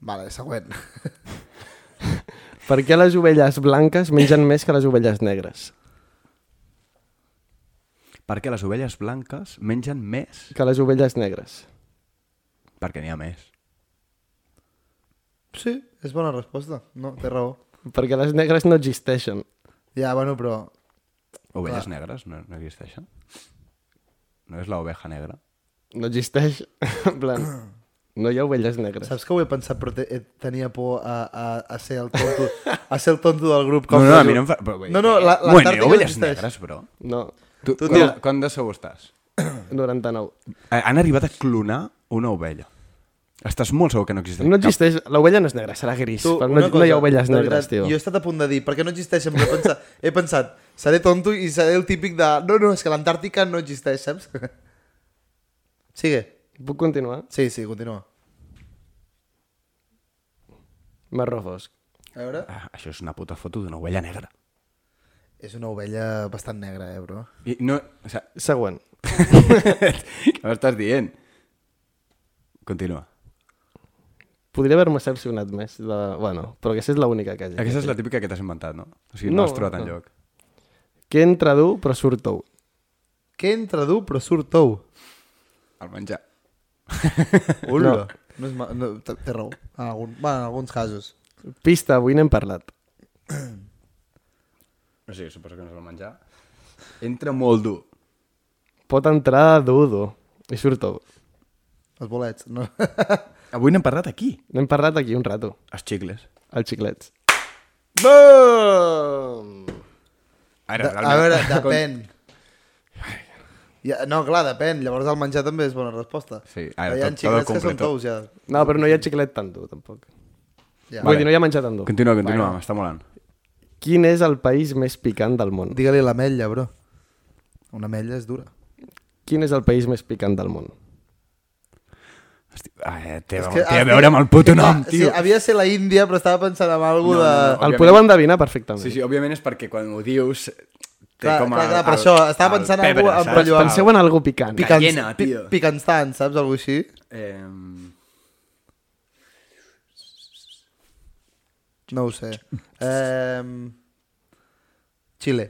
Vale, següent. Per què les ovelles blanques mengen més que les ovelles negres? Perquè les ovelles blanques mengen més Que les ovelles negres. perquè n'hi ha més. Sí, és bona resposta. No, té raó. Perquè les negres no existeixen. Ja, bueno, però... Ovelles negres no, no existeixen. No és l'oveja negra. No existeix. En plan, no hi ha ovelles negres. Saps que ho he pensat, però te, eh, tenia por a, a, a ser el tonto, a ser el tonto del grup. No, no, que a mi no em fa... Però, No, no, la- bueno, l'Antàrtica ovelles existeix. negres, però. No, Tu, Tu, tio. quan de segur estàs? 99. Eh, Han arribat a clonar una ovella. Estàs molt segur que no existeix No existeix... L'ovella no és negra, serà gris. Tu, no, una no hi ha cosa, ovelles negres, veritat, tio. Jo he estat a punt de dir, perquè no existeixen, però he pensat, he pensat, seré tonto i seré el típic de, no, no, és que l'Antàrtica no existeix, saps? Sigue. Puc continuar? Sí, sí, continua. Marró fosc. A veure. Ah, això és una puta foto d'una ovella negra. És una ovella bastant negra, eh, bro? I no... O sigui, Següent. què m'estàs dient? Continua. Podria haver-me seleccionat més. De... Bueno, però aquesta és l'única que hi ha. Aquesta és la típica que t'has inventat, no? O sigui, no, No, has trobat no. enlloc. Que entra dur però surt tou. Que entra dur però surt tou. El menjar. Ula. No. no és ma... no, té raó. En, algun... bueno, en alguns casos. Pista, avui n'hem parlat. O sigui, suposo que no és el menjar. Entra molt dur. Pot entrar dur, dur. I surt tou. Els bolets. No? Avui n'hem parlat aquí. N'hem parlat aquí un rato. Els xicles. Els xiclets. Boom! Ara, De, a veure, depèn. Ja, no, clar, depèn. Llavors el menjar també és bona resposta. Sí, ara, Hi ha tot- tot el xiclets que són tous, ja. No, però no hi ha xiclet tan dur, tampoc. ja. Vull dir, no hi ha menjar tan dur. Continua, continua, m'està molant. Quin és el país més picant del món? Digue-li l'ametlla, bro. Una ametlla és dura. Quin és el país més picant del món? Hosti, ah, té, És té que a veure amb el puto nom, Sí, tio. havia de ser la Índia, però estava pensant en alguna No, de... no, no. El Òbviament. podeu endevinar perfectament. Sí, sí, òbviament és perquè quan ho dius té Clar, com clar, el, clar, per el- això, estava pensant en pebre, algú saps? rotllo- Penseu en algú picant. Pic- Picants, Canyena, tio. pi, picanstant, saps? Algú així. Eh, No ho sé. Eh... Xile.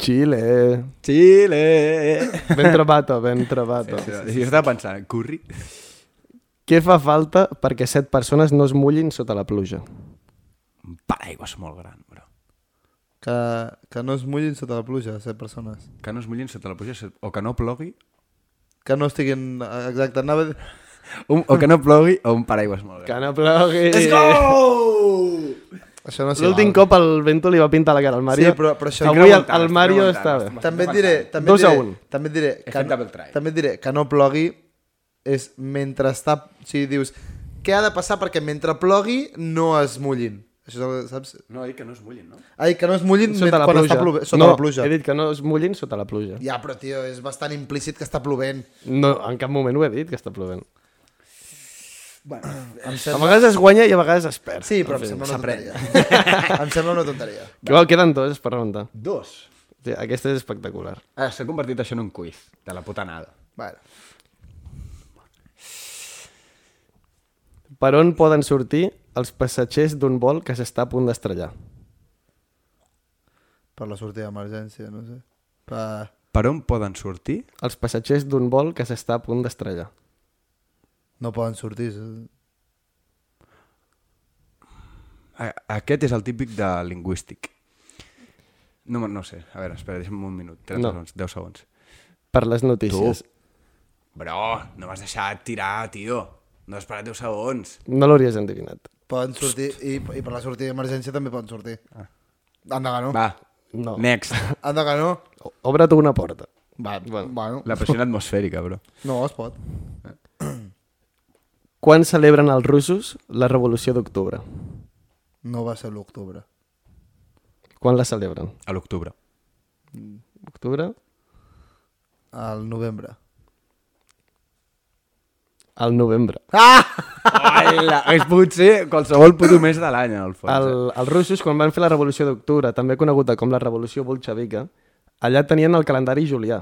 Xile. Xile! Ben trobato, ben trobato. Sí, sí, jo estava pensant, curri? Què fa falta perquè set persones no es mullin sota la pluja? Un paraigües molt gran. Que, que no es mullin sota la pluja, set persones. Que no es mullin sota la pluja o que no plogui Que no estiguin... Exacte, anava... un, o que no plogui o un paraigües molt Que gran. no plogui. Let's go! Això no L'últim cop el Vento li va pintar la cara al Mario. Sí, però- però això- Avui el, el Mario està bé. També et diré, també Dos a diré, un. també et diré, que, try. també et diré que no plogui és mentre està... O sigui, dius, què ha de passar perquè mentre plogui no es mullin? Això és el, saps? No, dic que no es mullin, no? Ai, que no es mullin Sota la quan pluja. està plovent. Sota no, la pluja. he dit que no es mullin sota la pluja. Ja, però, tio, és bastant implícit que està plovent. No, en cap moment ho he dit, que està plovent. Bueno, em A sembla... vegades es guanya i a vegades es perd. Sí, però em En fi, sembla una s'aprèn. tonteria. em sembla una tonteria. Que igual queden dos per remuntar. Dos. Sí, aquesta és espectacular. Ah, S'ha convertit això en un quiz, de la puta nada. Bueno, Per on poden sortir els passatgers d'un vol que s'està a punt d'estrellar? per la sortida d'emergència, no sé. Per... Per on poden sortir? Els passatgers d'un vol que s'està a punt d'estrellar. No poden sortir. aquest és el típic de lingüístic. No, no sé, a veure, espera, deixa'm un minut, 30 No. segons, 10 segons. Per les notícies. Bro, no m'has deixat tirar, tio. No has esperat 10 segons. No l'hauries endevinat. Poden sortir, i, i per la sortida d'emergència també poden sortir. Anda que no. Va, No. next. Anda que no. O- Obre tu una porta. Va, bueno. bueno. La pressió atmosfèrica, bro. No, es pot. Quan celebren els russos la revolució d'octubre? No va ser l'octubre. Quan la celebren? A l'octubre. Octubre? Al novembre. Al novembre. Ah! Hola, és potser qualsevol puto mes de l'any, en el fons. El, eh? els russos, quan van fer la revolució d'octubre, també coneguda com la revolució bolxevica, allà tenien el calendari julià,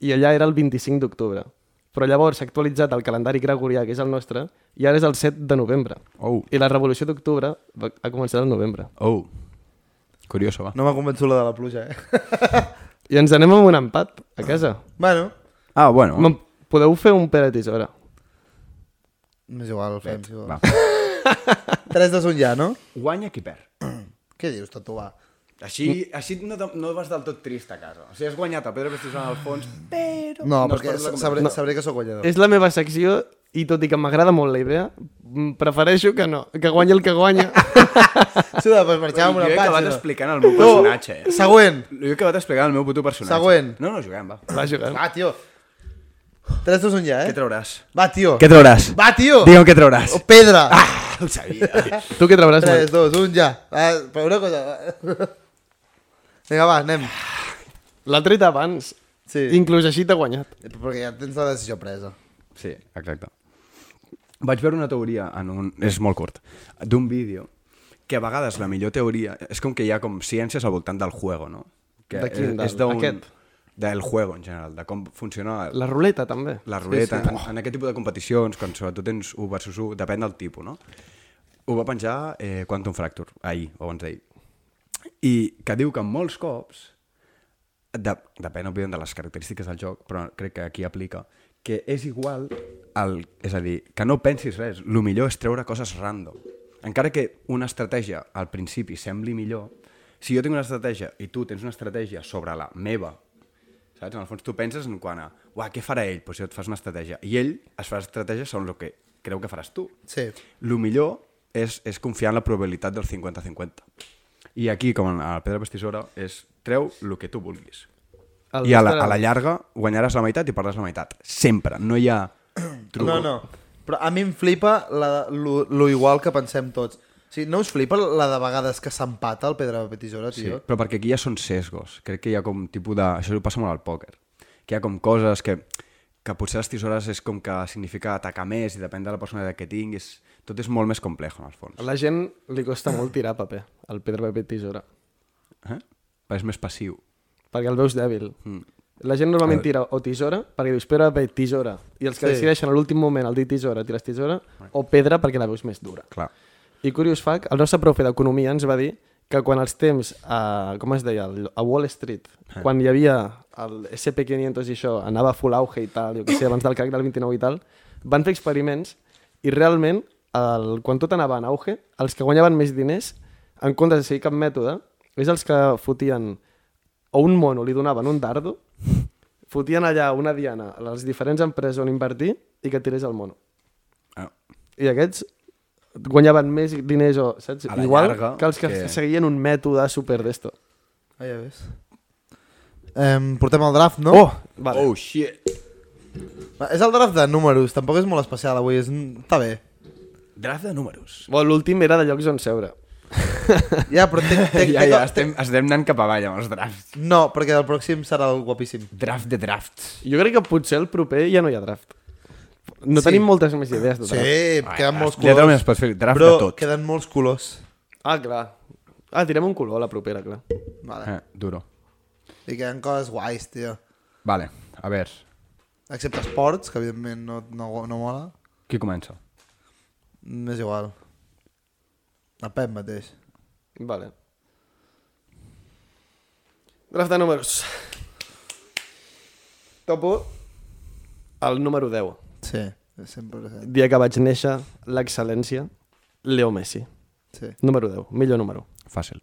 i allà era el 25 d'octubre. Però llavors s'ha actualitzat el calendari gregorià, que és el nostre, i ara és el 7 de novembre. Oh, I la revolució d'octubre va- ha començat el novembre. oh. Curioso, va. No m'ha convençut la de la pluja, eh? I ens anem amb un empat a casa. bueno, Ah, bueno. Podeu fer un pere tisora. M'és igual, el fem. Si vols. Va. 3 de un ja, no? Guanya qui perd. Què dius, tot va? Així, així no, te- no vas del tot trist a casa. O sigui, has guanyat el Pedro Pestizón al fons, però... No, has perquè perdut la sabré, competició. sabré que sóc guanyador. És la meva secció i tot i que m'agrada molt la idea, mm, prefereixo que no, que guanyi el que guanya. Sí, doncs marxem amb Jo una he acabat pàgina. explicant el meu personatge, eh? Següent. Jo he acabat explicant el meu puto personatge. Següent. No, no, juguem, va. Va jugant. Va, tio. 3 2 1 ja, eh? Què trauràs? Va, tio. Què trauràs? Va, tio. Digue'm què trauràs. Oh, pedra. Ah, ho sabia. Tu què trauràs? 3 Marc? 2 1 ja. Ah, però una cosa. Vinga, va, anem. L'ha tret abans. Sí. Inclús així t'ha guanyat. Perquè ja tens la decisió presa. Sí, exacte. Vaig veure una teoria, en un, és molt curt, d'un vídeo, que a vegades la millor teoria és com que hi ha com ciències al voltant del juego, no? Que De quin? és, és d'un- aquest? Del juego, en general, de com funciona La ruleta, també. la ruleta, Sí, sí. En, en aquest tipus de competicions, quan sobretot tens 1 versus 1, depèn del tipus, no? Ho va penjar eh, Quantum Fracture, ahir, o abans d'ahir. I que diu que molts cops, de, depèn, òbviament, de les característiques del joc, però crec que aquí aplica, que és igual, el, és a dir, que no pensis res, el millor és treure coses random. Encara que una estratègia al principi sembli millor, si jo tinc una estratègia i tu tens una estratègia sobre la meva saps? En el fons tu penses en quant a uah, què farà ell? Pues jo et fas una estratègia. I ell es fa estratègia segons el que creu que faràs tu. Sí. El millor és, és confiar en la probabilitat del 50-50. I aquí, com en el Pedra Pastisora, és treu el que tu vulguis. El I a la, a la llarga guanyaràs la meitat i perdràs la meitat. Sempre. No hi ha truco. No, no. Però a mi em flipa la, lo, lo igual que pensem tots. Sigui, no us flipa la de vegades que s'empata el pedra, paper, tisora, Sí, tio? però perquè aquí ja són sesgos. Crec que hi ha com tipus de... Això passa molt al pòquer. Que hi ha com coses que, que potser les tisores és com que significa atacar més i depèn de la personalitat que tinguis. Tot és molt més complex, en el fons. A la gent li costa molt tirar paper, el pedra, paper, tisora, Eh? Però és més passiu. perquè el veus dèbil. Mm. La gent normalment tira o tisora, perquè dius pedra, paper, tisora, i els que Sí. decideixen a l'últim moment el dir tisora, tires tisora, o pedra perquè la veus més dura. Clar. I curiós fact, el nostre profe d'economia ens va dir que quan els temps, a, com es deia, a Wall Street, quan hi havia el SP500 i això, anava full auge i tal, jo què sé, abans del crack del 29 i tal, van fer experiments i realment, el, quan tot anava en auge, els que guanyaven més diners, en comptes de seguir cap mètode, és els que fotien o un mono li donaven un dardo, fotien allà una diana a les diferents empreses on invertir i que tirés el mono. Ah. I aquests guanyaven més diners o, saps? A la Igual llarga, que els que, que- seguien un mètode super d'esto. Ah, ja ves. Em, portem el draft, no? Oh! Vale. Oh, shit. Va, És el draft de números, tampoc és molt especial avui, és... està bé. Draft de números. Bueno, L'últim era de llocs on seure. Ja, però té, té, ja, té, ja, estem, estem anant cap avall amb els drafts. No, perquè el pròxim serà el guapíssim. Draft de drafts. Jo crec que potser el proper ja no hi ha draft. No Sí. tenim moltes més idees de Sí, draft. queden molts Ja colors. pot fer draft Bro, de tot. queden molts colors. Ah, clar. Ah, tirem un color a la propera, clar. Vale. Eh, duro. I queden coses guais, tio. Vale, a veure, Excepte esports, que evidentment no, no, no mola. qui comença? M'és igual. El Pep mateix. Vale. Draft de números. Topo el número 10. Sí, sempre. Dia que vaig néixer, l'excel·lència, Leo Messi. Sí. Número 10, millor número. Fàcil.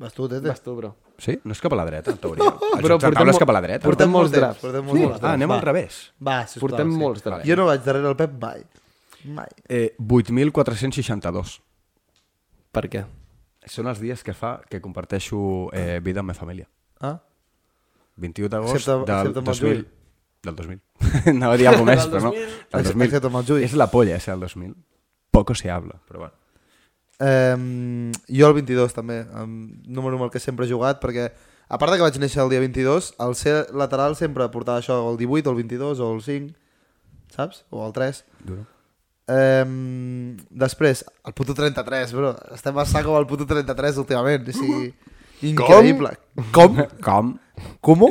Vas tu, Tete. Vas tu, bro. Sí? No és cap a la dreta, en teoria. El Però joc taula és mo- cap a la dreta. portem no? molts drafts. Portem Sí? molts drafts. Ah, anem Va. al revés. Va, sisplau. Portem sí. molts drafts. Jo no vaig darrere el Pep mai. Mai. Eh, 8.462. Per què? Són els dies que fa que comparteixo eh, vida amb la família. Ah? 21 d'agost del excepte amb el 2000. Juli. Del 2000. Anava a dir alguna més, però no. 2000. Del 2000. Excepte amb el Juli. És la polla, ese del 2000. Poco se habla, però bueno. Um, jo el 22 també, um, número amb el que sempre he jugat, perquè a part de que vaig néixer el dia 22, el ser lateral sempre portava això, el 18, o el 22, o el 5, saps? O el 3. Duro. Um, després, el puto 33, bro. Estem a saco amb el puto 33 últimament. O sigui, increïble. Com? Com? Com?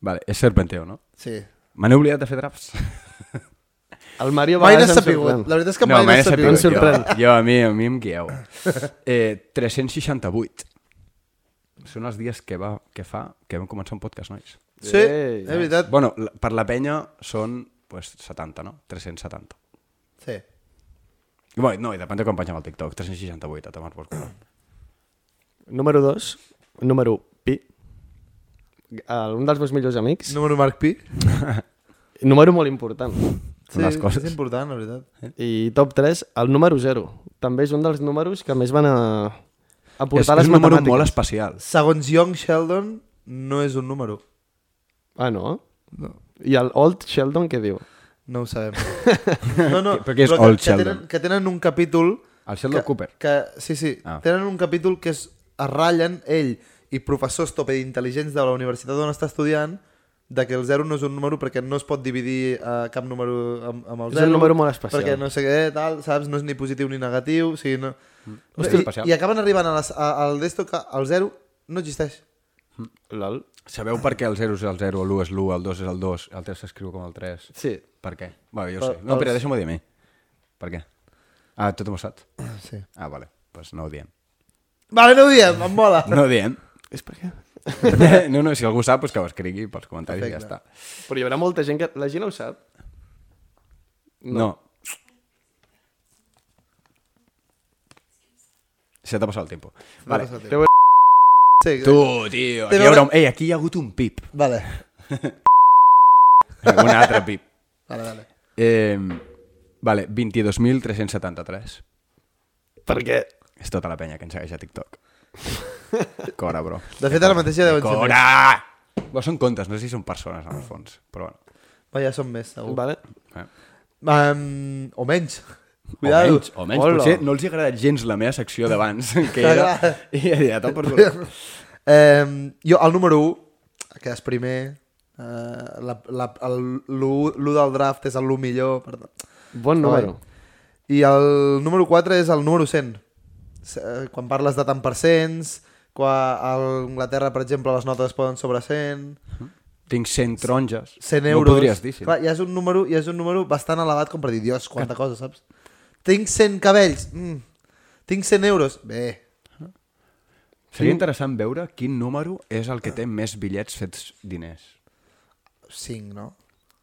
Vale, és Serpenteo, no? Sí. Me n'he oblidat de fer drafts. El Mario Mai va n'has sapigut. La veritat és que mai mai n'has sapigut. Em sorprèn. Jo, jo, a mi, a mi em guieu. Eh, 368. Són els dies que, va, que fa que vam començar un podcast, nois. Sí, Ei, és veritat. Bueno, per la penya són pues, 70, no? 370. Sí. I, bueno, no, i depèn de quan pengem el TikTok. 368, a tomar por culo. Número 2, número Pi. El, un dels meus millors amics. Número Marc Pi. Número molt important. Sí, les coses. és important, la veritat. I top 3, el número 0. També és un dels números que més van a, a És, portar és les un número matemàtiques. molt especial. Segons Young Sheldon, no és un número. Ah, no? No. I el Old Sheldon què diu? No ho sabem. No, no, Però què és que, Old que, Sheldon? tenen, que tenen un capítol... El Sheldon Cooper. Que, sí, sí. Ah. Tenen un capítol que es, es ratllen ell i professors tope d'intel·ligents de la universitat on està estudiant de que el 0 no és un número perquè no es pot dividir uh, cap número amb, amb el És 0. un número molt especial. Perquè no sé què, tal, saps? No és ni positiu ni negatiu. O sigui, no... Hòstia, I, especial. I acaben arribant a les, a, al d'esto que el 0 no existeix. Lol. Sabeu per què el 0 és el 0, l'1 és l'1, el 2 és el 2, el 3 s'escriu com el 3? Sí. Per què? Bueno, jo Per- sé. No, però pels- deixa'm-ho dir a mi. Per què? Ah, tothom ho sap? Sí. Ah, vale. Doncs pues no ho diem. Vale, no ho diem, em mola. No ho diem. És perquè... no, no, si algú sap, pues que ho escrigui pels comentaris i ja Perfecte. està. Però hi haurà molta gent que... La gent ho sap. No. Se t'ha passat el temps. Vale. el Teu... Sí, Tu, tio, aquí haurà un... Ei, aquí hi ha hagut un pip. Vale. Un altre pip. Vale, vale. Eh, vale, 22.373. Per què? És tota la penya que ens segueix a TikTok. Cora, bro. De fet, ara mateix ja deuen ser més. Cora! Bo, són comptes, no sé si són persones, en el fons. Però bueno. Va, ja són més, segur. Vale. Eh. Um, o menys. O Cuidado. menys, o menys. Hola. Potser no els hi ha agradat gens la meva secció d'abans, que era... I ja, ja tot per cul. Um, jo, el número 1, que és primer, uh, la, la, el, l'1 del draft és el 1 millor. Per... Bon número. I el número 4 és el número 100. Se- eh, Quan parles de tant per cents, quan a Anglaterra, per exemple, les notes es poden sobre 100, Tinc 100 taronges. 100 No euros. ho podries dir, sí. Clar, ja és, un número, ja és un número bastant elevat com per dir, dios, quanta cosa, saps? Tinc 100 cabells. Mm. Tinc 100 euros. Bé. Seria interessant veure quin número és el que té més bitllets fets diners. 5, no?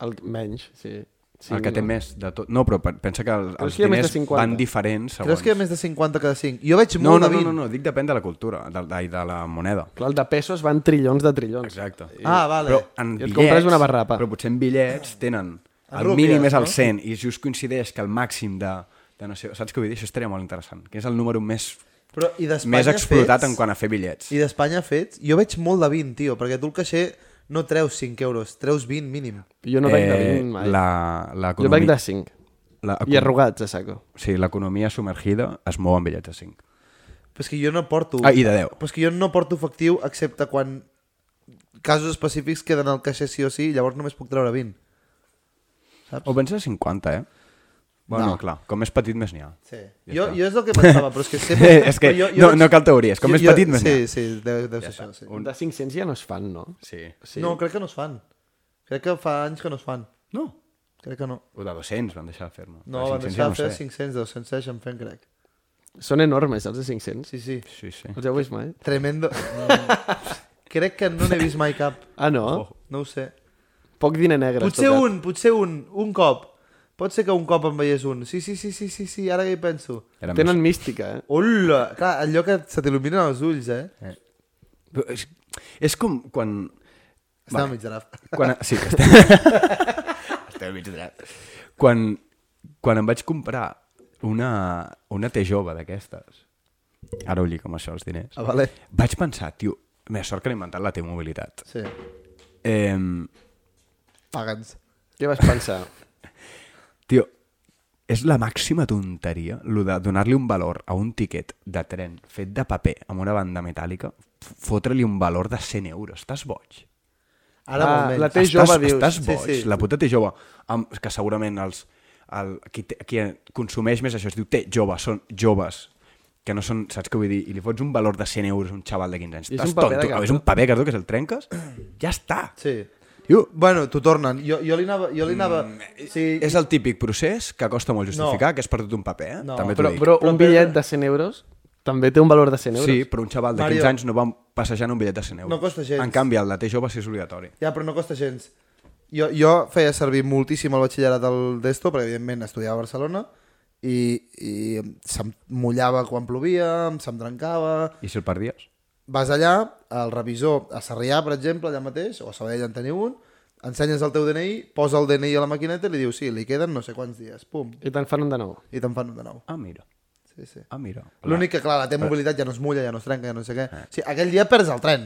El... Menys, sí. Sí el que té no. més de tot. No, però pe- pensa que el, els que de diners 50? van diferents segons... Creus que hi ha més de 50 que de 5? Jo veig No, molt no, de no, 20. no, no, dic depèn de la cultura, de, de, de la moneda. Clar, el de pesos van trillons de trillons. Exacte. Ah, vale. Però en I et bitllets... compres una barrapa. Però potser en bitllets tenen... En El rúpies, mínim és el no? 100 i just coincideix que el màxim de... de no sé, saps què vull dir? Això estaria molt interessant. Que és el número més, Però, i més explotat fets, en quant a fer bitllets. I d'Espanya fets, jo veig molt de 20, tio, perquè tu el caixer no treus 5 euros, treus 20 mínim. Jo no veig de 20 mai. Eh, La, la jo veig de 5. La, I arrugats, a saco. Sí, l'economia submergida es mou amb bitllets de 5. Però és que jo no porto... Ah, i de 10. Però és que jo no porto efectiu excepte quan casos específics queden al caixer sí o sí, llavors només puc treure 20. Saps? O penses 50, eh? Bueno, No. no. clar, com més petit més n'hi ha. Sí. Ja jo, està. jo és el que pensava, però és que sempre... és que però no, no cal teories, com jo- més jo- petit més sí, n'hi ha. Sí, deu, deu ser això, sí. Un de 500 ja no es fan, no? Sí. sí. No, crec que no es fan. Crec que fa anys que no es fan. No. Crec que no. O de 200 van deixar de fer-ne. No, De van 500 deixar ja de fer sé. 500, 200 segueixen fent, crec. Són enormes, els de 500. Sí, sí. Sí, sí. Els heu vist mai? Tremendo. Crec que no n'he vist mai cap. Ah, no? Oh. No ho sé. Poc diner negre. Potser un, potser un, un cop. Pot ser que un cop en veiés un. Sí, sí, sí, sí, sí, sí, ara que hi penso. Era Tenen mística, eh? Hola! Clar, allò que se t'il·luminen els ulls, eh? més... Però És, és com quan... Estava mig draf. quan sí, que estem... estem mig dret. Quan, quan em vaig comprar una, una T jove d'aquestes, ara ho amb això, els diners, Ah, vale. vaig pensar, tio, més sort que han inventat la T-mobilitat. Sí. Eh, Paga'ns. Què vas pensar? És la màxima tonteria lo de donar-li un valor a un tiquet de tren fet de paper amb una banda metàl·lica, fotre-li un valor de 100 euros. Estàs boig. Ara Ah, la T estàs, jove, dius. Estàs Sí, boig. sí. La puta té jove, amb, que segurament els, el, qui, té, qui consumeix més això es diu té jove, són joves que no són, saps què vull dir? I li fots un valor de 100 euros a un xaval de 15 anys. I és Estàs un paper tonto. És un paper que se'l trenques, ja està. Sí. Tio, Bueno, t'ho tornen. Jo, jo li anava... Jo li anava... sí, és el típic procés que costa molt justificar, que és per tot un paper, eh? No, També t'ho Però, dic. però Però un bitllet de 100 euros també té un valor de 100 euros. Sí, però un xaval de 15 Mario. anys no va passejant un bitllet de 100 euros. No costa gens. En canvi, el de té jove sí és obligatori. Ja, però no costa gens. Jo, jo feia servir moltíssim el batxillerat del d'esto, perquè evidentment estudiava a Barcelona, i, i se'm mullava quan plovia, se'm trencava... I si el perdies? Vas allà, el revisor a Sarrià, per exemple, allà mateix, o a Sabadell en teniu un, ensenyes el teu DNI, posa el DNI a la maquineta i li dius, sí, li queden no sé quants dies, pum, I te'n fan un de nou. i te'n fan un de nou. Ah, mira. Sí, sí. Ah, mira. L'únic que, clar, la teva mobilitat ja no es mulla, ja no es trenca, ja no sé què. Sí, aquell dia perds el tren.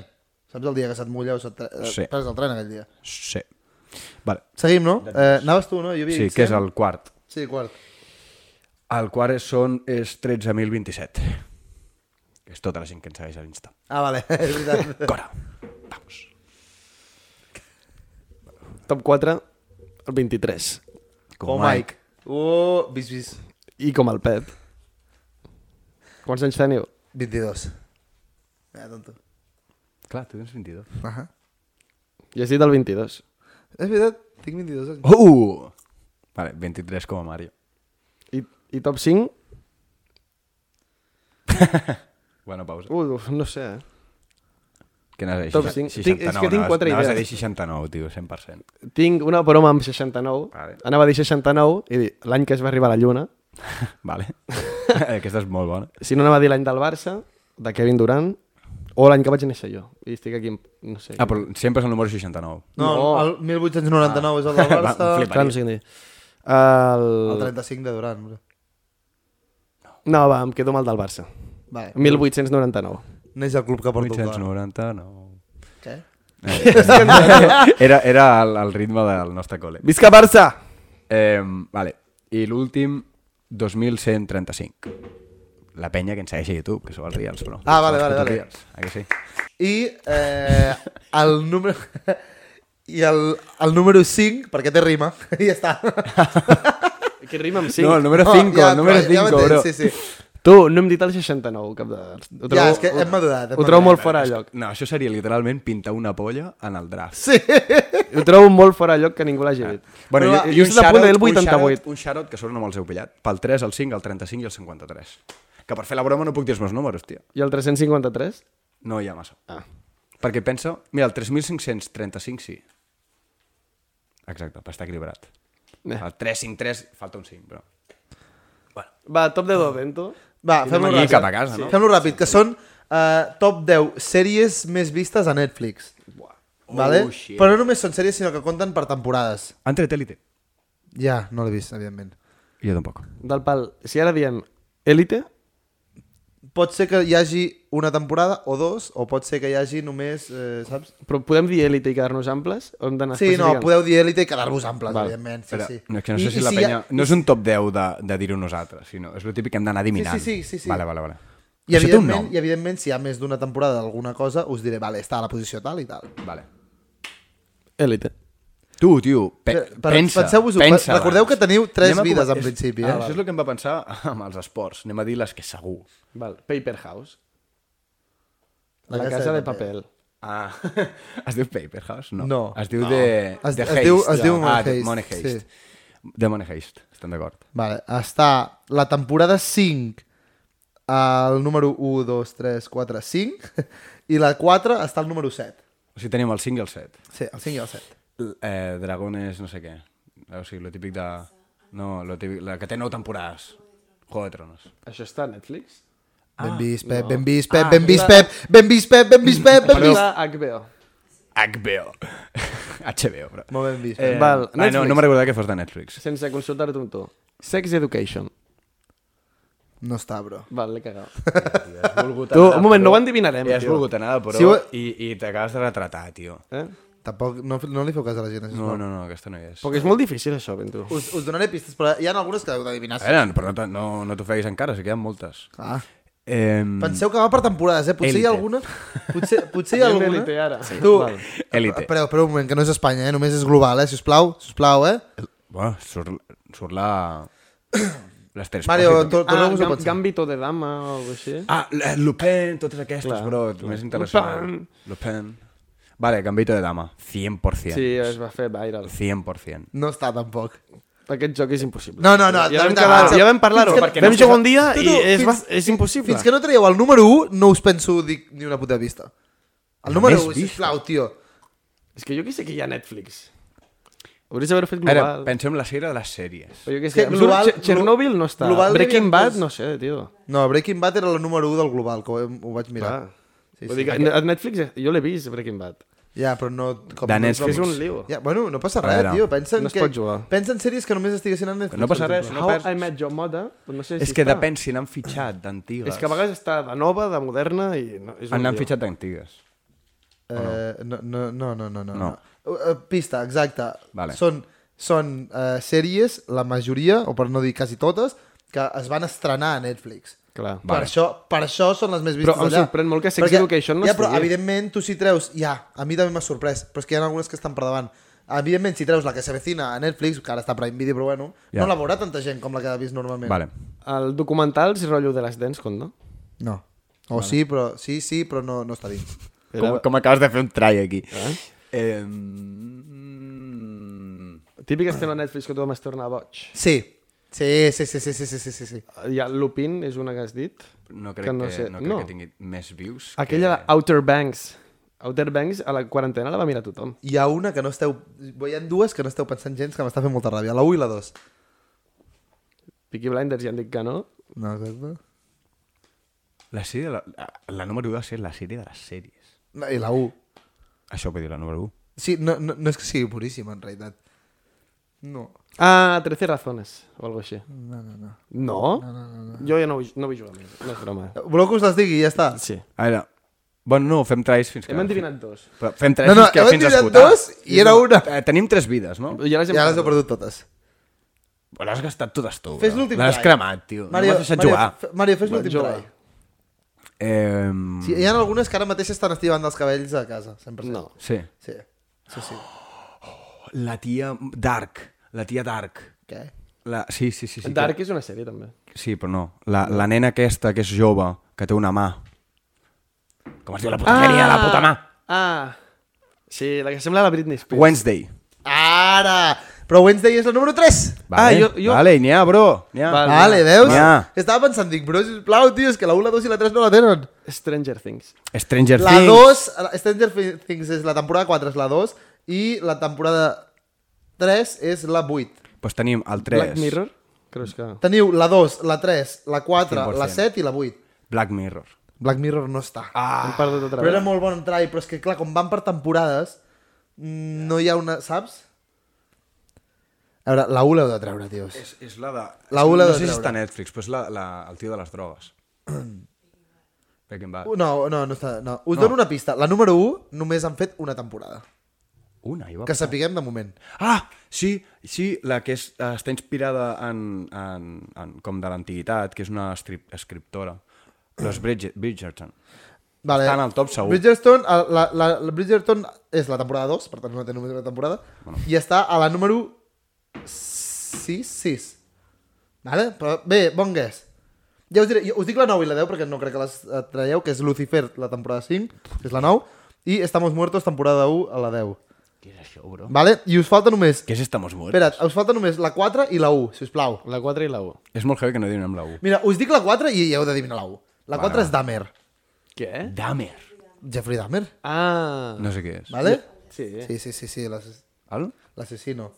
Saps el dia que se't mulla o se't tre... Sí. perds el tren aquell dia. Sí. Vale. Seguim, no? Eh, anaves tu, no? Jo havia Sí, que és el quart. Sí, quart. El quart és, són, és 13.027. És tota la gent que ens segueix a l'Insta. Ah, vale, és veritat. Cora. Vamos. Top 4, el 23. Com oh, Mike. Uh, vis, vis. I com el Pep. Quants anys teniu? 22. Ja, tonto. Clar, tu tens 22. Uh -huh. Jo has dit el 22. És veritat, tinc 22 anys. Uh! Vale, 23 com a Mario. I, i top 5? Bona pausa. Uh, uf, no sé, eh? Que n'has? Top 60 cinc. Tinc- és que tinc quatre anaves a idees. dir 69, tio, 100%. Tinc una broma amb 69. Vale. Anava a dir 69 i dir l'any que es va arribar a la Lluna. Vale. Aquesta és molt bona. Si no anava a dir l'any del Barça, de Kevin Durant, o l'any que vaig néixer jo. I estic aquí, amb- no sé. Ah, però sempre és el número 69. No, No. el 1899 és el del Va, Barça. flipa. Clar, no sé què dir. El... el 35 de Durant. bro. No, va, em quedo amb el del Barça. Vale. 1899. Neix el club que porta el cor. 899. Què? Era, era el, el ritme del nostre col·le. Visca Barça! Eh, vale. I l'últim, 2135. La penya que ens segueix a YouTube, que sou els Reals, però. Ah, vale, vale, vale. Reals. Ah, que sí? I eh, el número... I el, el número 5, perquè té rima, i ja està. Que rima amb 5. No, el número No, 5, ja, el número però 5, m'entens, bro. Sí, sí. Tu, no hem dit el 69, cap de... Ho trobo, Ja, és que hem madurat. hem Ho trobo madurat. molt fora de lloc. No, això seria literalment pintar una polla en el draft. Sí. Ho trobo molt fora de lloc que ningú l'hagi dit. Bueno, Però i, va, i un just a punt del un 88. shout-out- Un shout que sort no me'ls heu pillat. Pel 3, el 5, el 35 i el 53. Que per fer la broma no puc dir els meus números, tio. I el 353? No hi ha massa. Ah. Perquè pensa... Mira, el 3535 sí. Exacte, per estar equilibrat. Eh. El 353 falta un 5, però... Va, top de Dovento. Va, fem-ho ràpid. cap a casa, no? Fem-ho ràpid, que són uh, top 10 sèries més vistes a Netflix. Vale? Oh, shit. Però no només són sèries, sinó que compten per temporades. Entret Elite. Ja, no l'he vist, evidentment. Jo tampoc. Del pal, si ara diem Elite, Pot ser que hi hagi una temporada o dos, o pot ser que hi hagi només, eh, saps? però podem dir Elite i quedar-nos amples? O hem d'anar Sí, no, podeu dir Elite i quedar-vos amples, Val. evidentment. Sí, Però, sí. no, és que no sé I- si i la ha- penya... No és un top 10 de, de dir-ho nosaltres, sinó és el típic que hem d'anar adivinant. Sí, sí, sí, sí, sí. Vale, vale, vale. I Això evidentment. I evidentment, si hi ha més d'una temporada d'alguna cosa, us diré, vale, està a la posició tal i tal. Vale. Elite. Tu, tio, pe Però pensa, penseu-vos-ho, pensa recordeu que teniu tres Anem a vides en és- principi, Ah, eh? això és el que em va pensar amb els esports. Anem a dir les que segur. Val. Paper House. La La, casa casa, de de paper. papel. Ah, es diu Paper House? No. No. Es diu de, Es- de es Heist. diu- es diu ah, Money de Heist, Money Heist. De Money Heist, estem d'acord. Vale, està la temporada 5 el número 1, 2, 3, 4, 5 i la 4 està al número 7. O sigui, tenim el 5 i el 7. Sí, el 5 i el 7. Eh, dragones, no sé què. O sigui, lo típic de... No, lo típic, la que té nou temporades. Juego de Tronos. Això està a Netflix? Ben vist, Pep, ben vist, Pep, ben vist, Pep, ben vist, Pep, ben vist, Pep, ben Però vist. HBO. HBO. HBO, però. Molt ben vist. Eh. Val, ah, no, Netflix. no me recordava que fos de Netflix. Sense consultar-te amb tu. Sex Education. No està, bro. Val, l'he cagat. Has Tu, un moment, no ho endivinarem, I has tio. volgut anar de pro Si ho- i, i t'acabes de retratar, tio. Eh? Tampoc, no, no li feu cas a la gent. No, no, no, aquesta no hi és. Perquè és molt difícil, això, ben tu. Us, us donaré pistes, però hi ha algunes que heu d'adivinar. A veure, però no, no, no t'ofeguis encara, si queden moltes. Ah. Eh, Penseu que va per temporades, eh? Potser hi ha alguna... Potser, potser hi ha alguna... d'élite ara. Sí. Tu, Val. Élite. Però, però un moment, que no és Espanya, eh? Només és global, eh? Sisplau, sisplau, eh? Bueno, surt, surt la... L'Ester Mario, Espósito. to- Ah, Gam pensar. Gambito de Dama o alguna així. Ah, Lupin, totes aquestes, Clar. bro, més internacional. Lupin. Lupin. Vale, Gambito de Dama, 100%. Sí, es va fer viral. 100%. No està, tampoc. Aquest joc és impossible. No, no, no, Ja vam, quedar, ja vam parlar-ho. Que- perquè Vam jugar un dia Tu, i tu, és, fins- és impossible. Fins que no traieu el número 1, no us penso dir ni una puta vista. El número Només 1, vista. sisplau, tio. És que jo què sé que hi ha Netflix. Hauries d'haver fet Ara, global. pensem la sèrie de les sèries. Però jo què que sé, global- global, Chernobyl no està. global Breaking Bad, no sé, tio. No, Breaking Bad era la número 1 del global, que ho, ho vaig mirar. Clar. Sí, Vull sí, dir que perquè- a Netflix eh, jo l'he vist, Breaking Bad. Ja, però no... Com, De Netflix. És un lío. Ja, bueno, no passa res, tio. Pensa en no es que... pot jugar. Pensa en sèries que només estiguessin a Netflix. No passa res, no How perds- I Met Your Mother, no sé si És que està. depèn si n'han fitxat d'antigues. És que a vegades està de nova, de moderna i... No, és un Han, han lío. fitxat d'antigues. Eh, no, no, no, no, no, no. No. Uh, uh, pista, exacte. Vale. Són, són uh, sèries, la majoria, o per no dir quasi totes, que es van estrenar a Netflix. Clar. Per, això, per això són les més vistes Però em allà. sorprèn molt que Sex Education no Ja, però estigui. evidentment tu si treus... Ja, a mi també m'ha sorprès, però és que hi ha algunes que estan per davant. Evidentment, si treus la que s'avecina a Netflix, que ara està a Prime Video, però bueno, Ja. no la veurà tanta gent com la que ha vist normalment. Vale. El documental, si rotllo de les dents, com no? No. O vale. sí, però, sí, sí, però no, no està dins. Com, com acabes de fer un try aquí. Eh? Eh, Típic estem a Netflix que tothom es torna boig. Sí. Sí, sí, sí, sí, sí, sí, sí, sí. Eh, ja, Lupin és una que has dit. No crec que, no que, sé. no crec no. que tingui més views. Aquella que... Outer Banks. Outer Banks a la quarantena la va mirar tothom. Hi ha una que no esteu... Hi ha dues que no esteu pensant gens que m'està fent molta ràbia. La 1 i la 2. Peaky Blinders ja han dit que no. No, exacte. La sèrie... La, la, la número 1 va ser la sèrie de les sèries. No, I la 1. Això ho dir la número 1. Sí, no, no, no és que sigui puríssima, en realitat. No. Ah, 13 razones, o algo així. No, no, no. No? no, no, no. Jo ja no vull, no vull jugar més, no és broma. Voleu que us les digui i ja està? Sí. A veure, bueno, no, fem tries fins que... Hem endivinat dos. Però fem tres No, no, fins que hem fins a endivinat dos i era una. Eh, tenim tres vides, no? Ja les hem Ja les heu perdut. totes. Però has gastat totes tu. Fes l'últim L'has try. cremat, tio. Mario, no m'has deixat Mario, jugar. Mario, fes l'últim try. Eh, Sí, hi ha algunes que ara mateix estan estivant dels cabells a casa, 100%. No. sí. Sí, sí, sí. La tia Dark. La tia Dark. Què? La... Sí, sí, sí. sí Dark és una sèrie, també. Que... Sí, però no. La, la nena aquesta que és jove, que té una mà. Com es diu la puta sèrie? La puta mà. Ah! Sí, la que sembla la Britney Spears. Wednesday. Ara! Però Wednesday és la número 3. Vale, Ah, jo- jo- vale, n'hi ha, bro. N'hi ha. Vale. Vale, veus? Ja. Estava pensant, dic, bro, sisplau, tio, és que la 1, la 2 i la 3 no la tenen. Stranger Things. Stranger La Things. 2, la- Stranger Things és la temporada 4 és la 2 i la temporada 3 és la 8. Pues tenim el 3. Black Mirror? Creus que... Teniu la 2, la 3, la 4, 100%. la 7 i la 8. Black Mirror. Black Mirror no està. Ah, Hem perdut otra però era vegada. molt bon try, però és que clar, com van per temporades, mm, no hi ha una... Saps? A veure, la 1 l'heu de treure, tios. és, és la de... La U l'heu no de sé si treure. està a Netflix, però és la, la, el tio de les drogues. Breaking Bad. Uh, No, no, no està... No. Us dono una pista. La número 1 només han fet una temporada. Una, jo Que sapiguem de moment. Ah, sí, sí, la que és, està inspirada en, en, en, com de l'antiguitat, que és una escrip, escriptora. Los Bridget, Bridgerton. Vale. Està en el top segur. Bridgerton, la, la, la Bridgerton és la temporada 2, per tant no té només una temporada, bueno. i està a la número 6, 6. Vale? Però bé, bon guess. Ja us diré, us dic la 9 i la 10 perquè no crec que les eh, traieu, que és Lucifer, la temporada 5, que és la 9, i Estamos Muertos, temporada 1, a la 10. Què és això, bro? Vale? I us falta només... Què és Estamos Muertos? Espera't, us falta només la 4 i la 1, si us plau. La 4 i la 1. És molt heavy que no diguem la U. Mira, us dic la 4 i heu d'adivinar la 1. La 4 Vale, és Dahmer. Què? Dahmer. Jeffrey Dahmer. Ah! No sé què és. Vale? Sí. Sí, sí, sí, sí, l'assassino.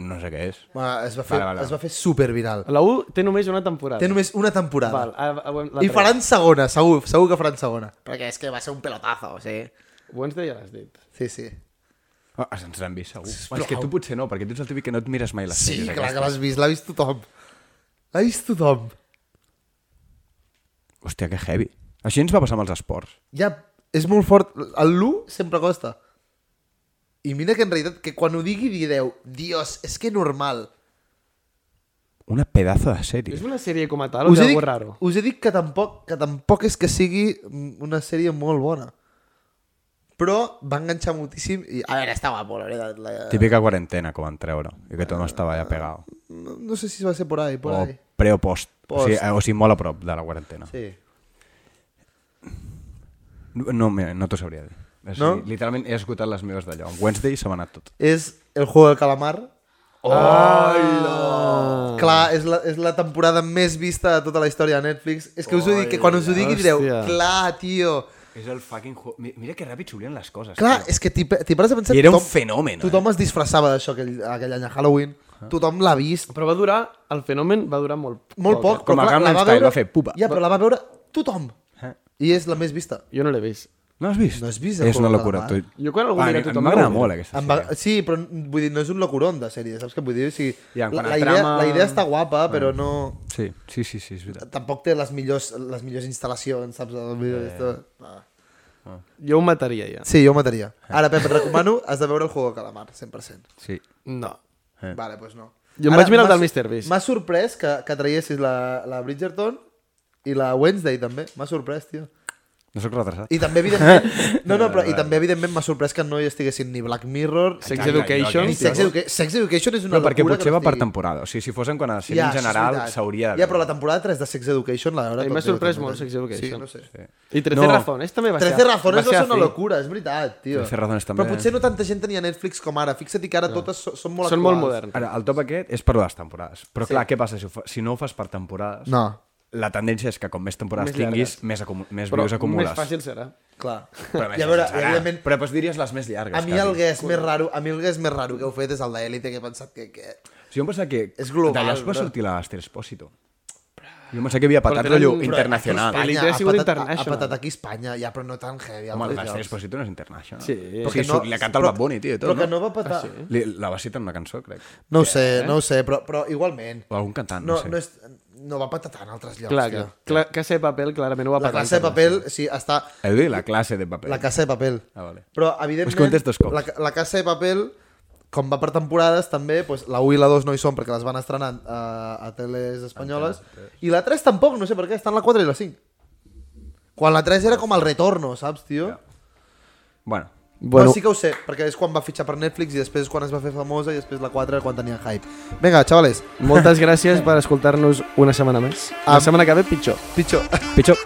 No sé què és. Bueno, es va fer, Vale, vale. es va fer superviral. La 1 té només una temporada. Té només una temporada. Val, ara, ara, la I faran segona, segur, segur que faran segona. Perquè és que va ser un pelotazo, sí. Wednesday ja l'has dit. Sí, sí. Oh, ens l'hem vist, segur. És que tu potser no, perquè tu ets el típic que no et mires mai les Sí, sèries clar que l'has vist, l'ha vist tothom. L'ha vist tothom. Hòstia, que heavy. Així ens va passar amb els esports. Ja, és molt fort. El l'1 sempre costa. I mira que en realitat, que quan ho digui direu, Dios, és que normal. Una pedazo de sèrie. És una sèrie com a tal o Us dit, algo raro? us he dit que tampoc, que tampoc és que sigui una sèrie molt bona. Però va enganxar moltíssim i... A veure, està guapo, la veritat. La... Típica quarantena que van treure. I que tothom estava allà pegado. No, no sé si va ser por ahí, por O ahí. pre o post. Post. O, sigui, eh, o sigui, molt a prop de la quarantena. Sí. No, mira, no t'ho sabria dir. O sigui, No? Literalment he esgotat les meves d'allò. En Wednesday se m'ha anat tot. És el juego del calamar. Oh! Clar, és la, és la temporada més vista de tota la història de Netflix. És que us ho dic, que quan us ho digui direu, clar, tio... És el fucking... Mira que ràpid s'oblien les coses. Clar, tio. és que t'hi pares a pensar... I era un tothom- fenomen, eh? Tothom es disfressava d'això aquell, aquell any a Halloween. Tothom l'ha vist. Però va durar, el fenomen va durar molt, Molt poc. Com però clar, Gangnam Style, veure- va fer pupa. Ja, però la va veure tothom. Eh? I és la més vista. Jo no l'he vist. No has vist? No has vist És una locura. Tu... Jo quan algú Ah, mira a mi- tothom... M'agrada molt aquesta Em va... sèrie. Sí, però vull dir, no és un locuron de sèrie, saps què vull dir? O sigui, Ja, la, la, idea, trama- la idea està guapa, però no... Sí, sí, sí, sí, és veritat. Tampoc té les millors, les millors instal·lacions, saps? Eh... ah. Jo ho mataria ja. Sí, jo ho mataria. Ara, Pep, et recomano, has de veure el Juego de Calamar, 100%. Sí. No. Eh. Vale, doncs no. Jo em vaig mirar el del Mr. Beast. M'ha sorprès que, que traiessis la, la Bridgerton i la Wednesday, també. M'ha sorprès, tio. No sóc retrasat. I també, evidentment... No, no, però i també, evidentment, m'ha sorprès que no hi estiguessin ni Black Mirror... Sex Exacte, Education. Ni Sex, Educa Sex Education és una Però perquè locura potser que no va per temporada. O sigui, si fos en quant a sèrie Ja, en general, s'hauria de... Ja, però la temporada 3 de Sex Education la veure A mi m'ha sorprès molt Sex Education. Sí, no sé. Sí. I Trece No. Razones també va ser... 13 razones va no ser una locura, és veritat, tio. 13 razones també. Però potser no tanta gent tenia Netflix com ara. Fixa't que ara totes so- són molt Són molt actuals. moderns. Ara, el top aquest és per les temporades. Però clar, què passa? Si ho, fa, si no ho fas per temporades, No, la tendència és que com més temporades Més tinguis, llargues. més, acumu més Però views acumules. més fàcil serà. clar. Però, més I a veure, serà. evidentment, Però doncs diries les més llargues. a mi quasi. el guess més raro, a mi el guess més raro que heu fet és el d'Elite, que he pensat que... que... O sigui, jo em pensava que És global, d'allà es va sortir l'Ester Espósito. Jo em pensava que havia patat rotllo però internacional. Elite Espanya, ha sigut patat, ha international. patat aquí a Espanya, ja, però no tan heavy. Home, l'Ester llocs. Espósito no és internacional. Sí. Però que no, li canta el però- Bad Bunny, tio, tot, Però que no? va patar... Li, la va citar en una cançó, crec. No ho sé, no ho sé, però, però igualment. O algun cantant, no, No, sé. no, és, no va patar tant a altres llocs, Clar, que, cla Casa de Papel clarament ho va La pagar. classe de paper, sí, està... Heu dit la classe de paper. La casa de paper. Ah, vale. Però, evidentment, dos cops. la, la casa de paper, com va per temporades, també, doncs, la 1 i la 2 no hi són perquè les van estrenar a, a teles espanyoles. I la 3 tampoc, no sé per què, estan la 4 i la 5. Quan la 3 era com el retorno, saps, tio? Bueno, Bueno, Bueno, Però sí que ho sé, perquè és quan va fitxar per Netflix i després quan es va fer famosa i després la 4 era quan tenia hype. Vinga, xavales, moltes gràcies per escoltar-nos una setmana més. La setmana que ve, pitjor. pitjor. pitjor.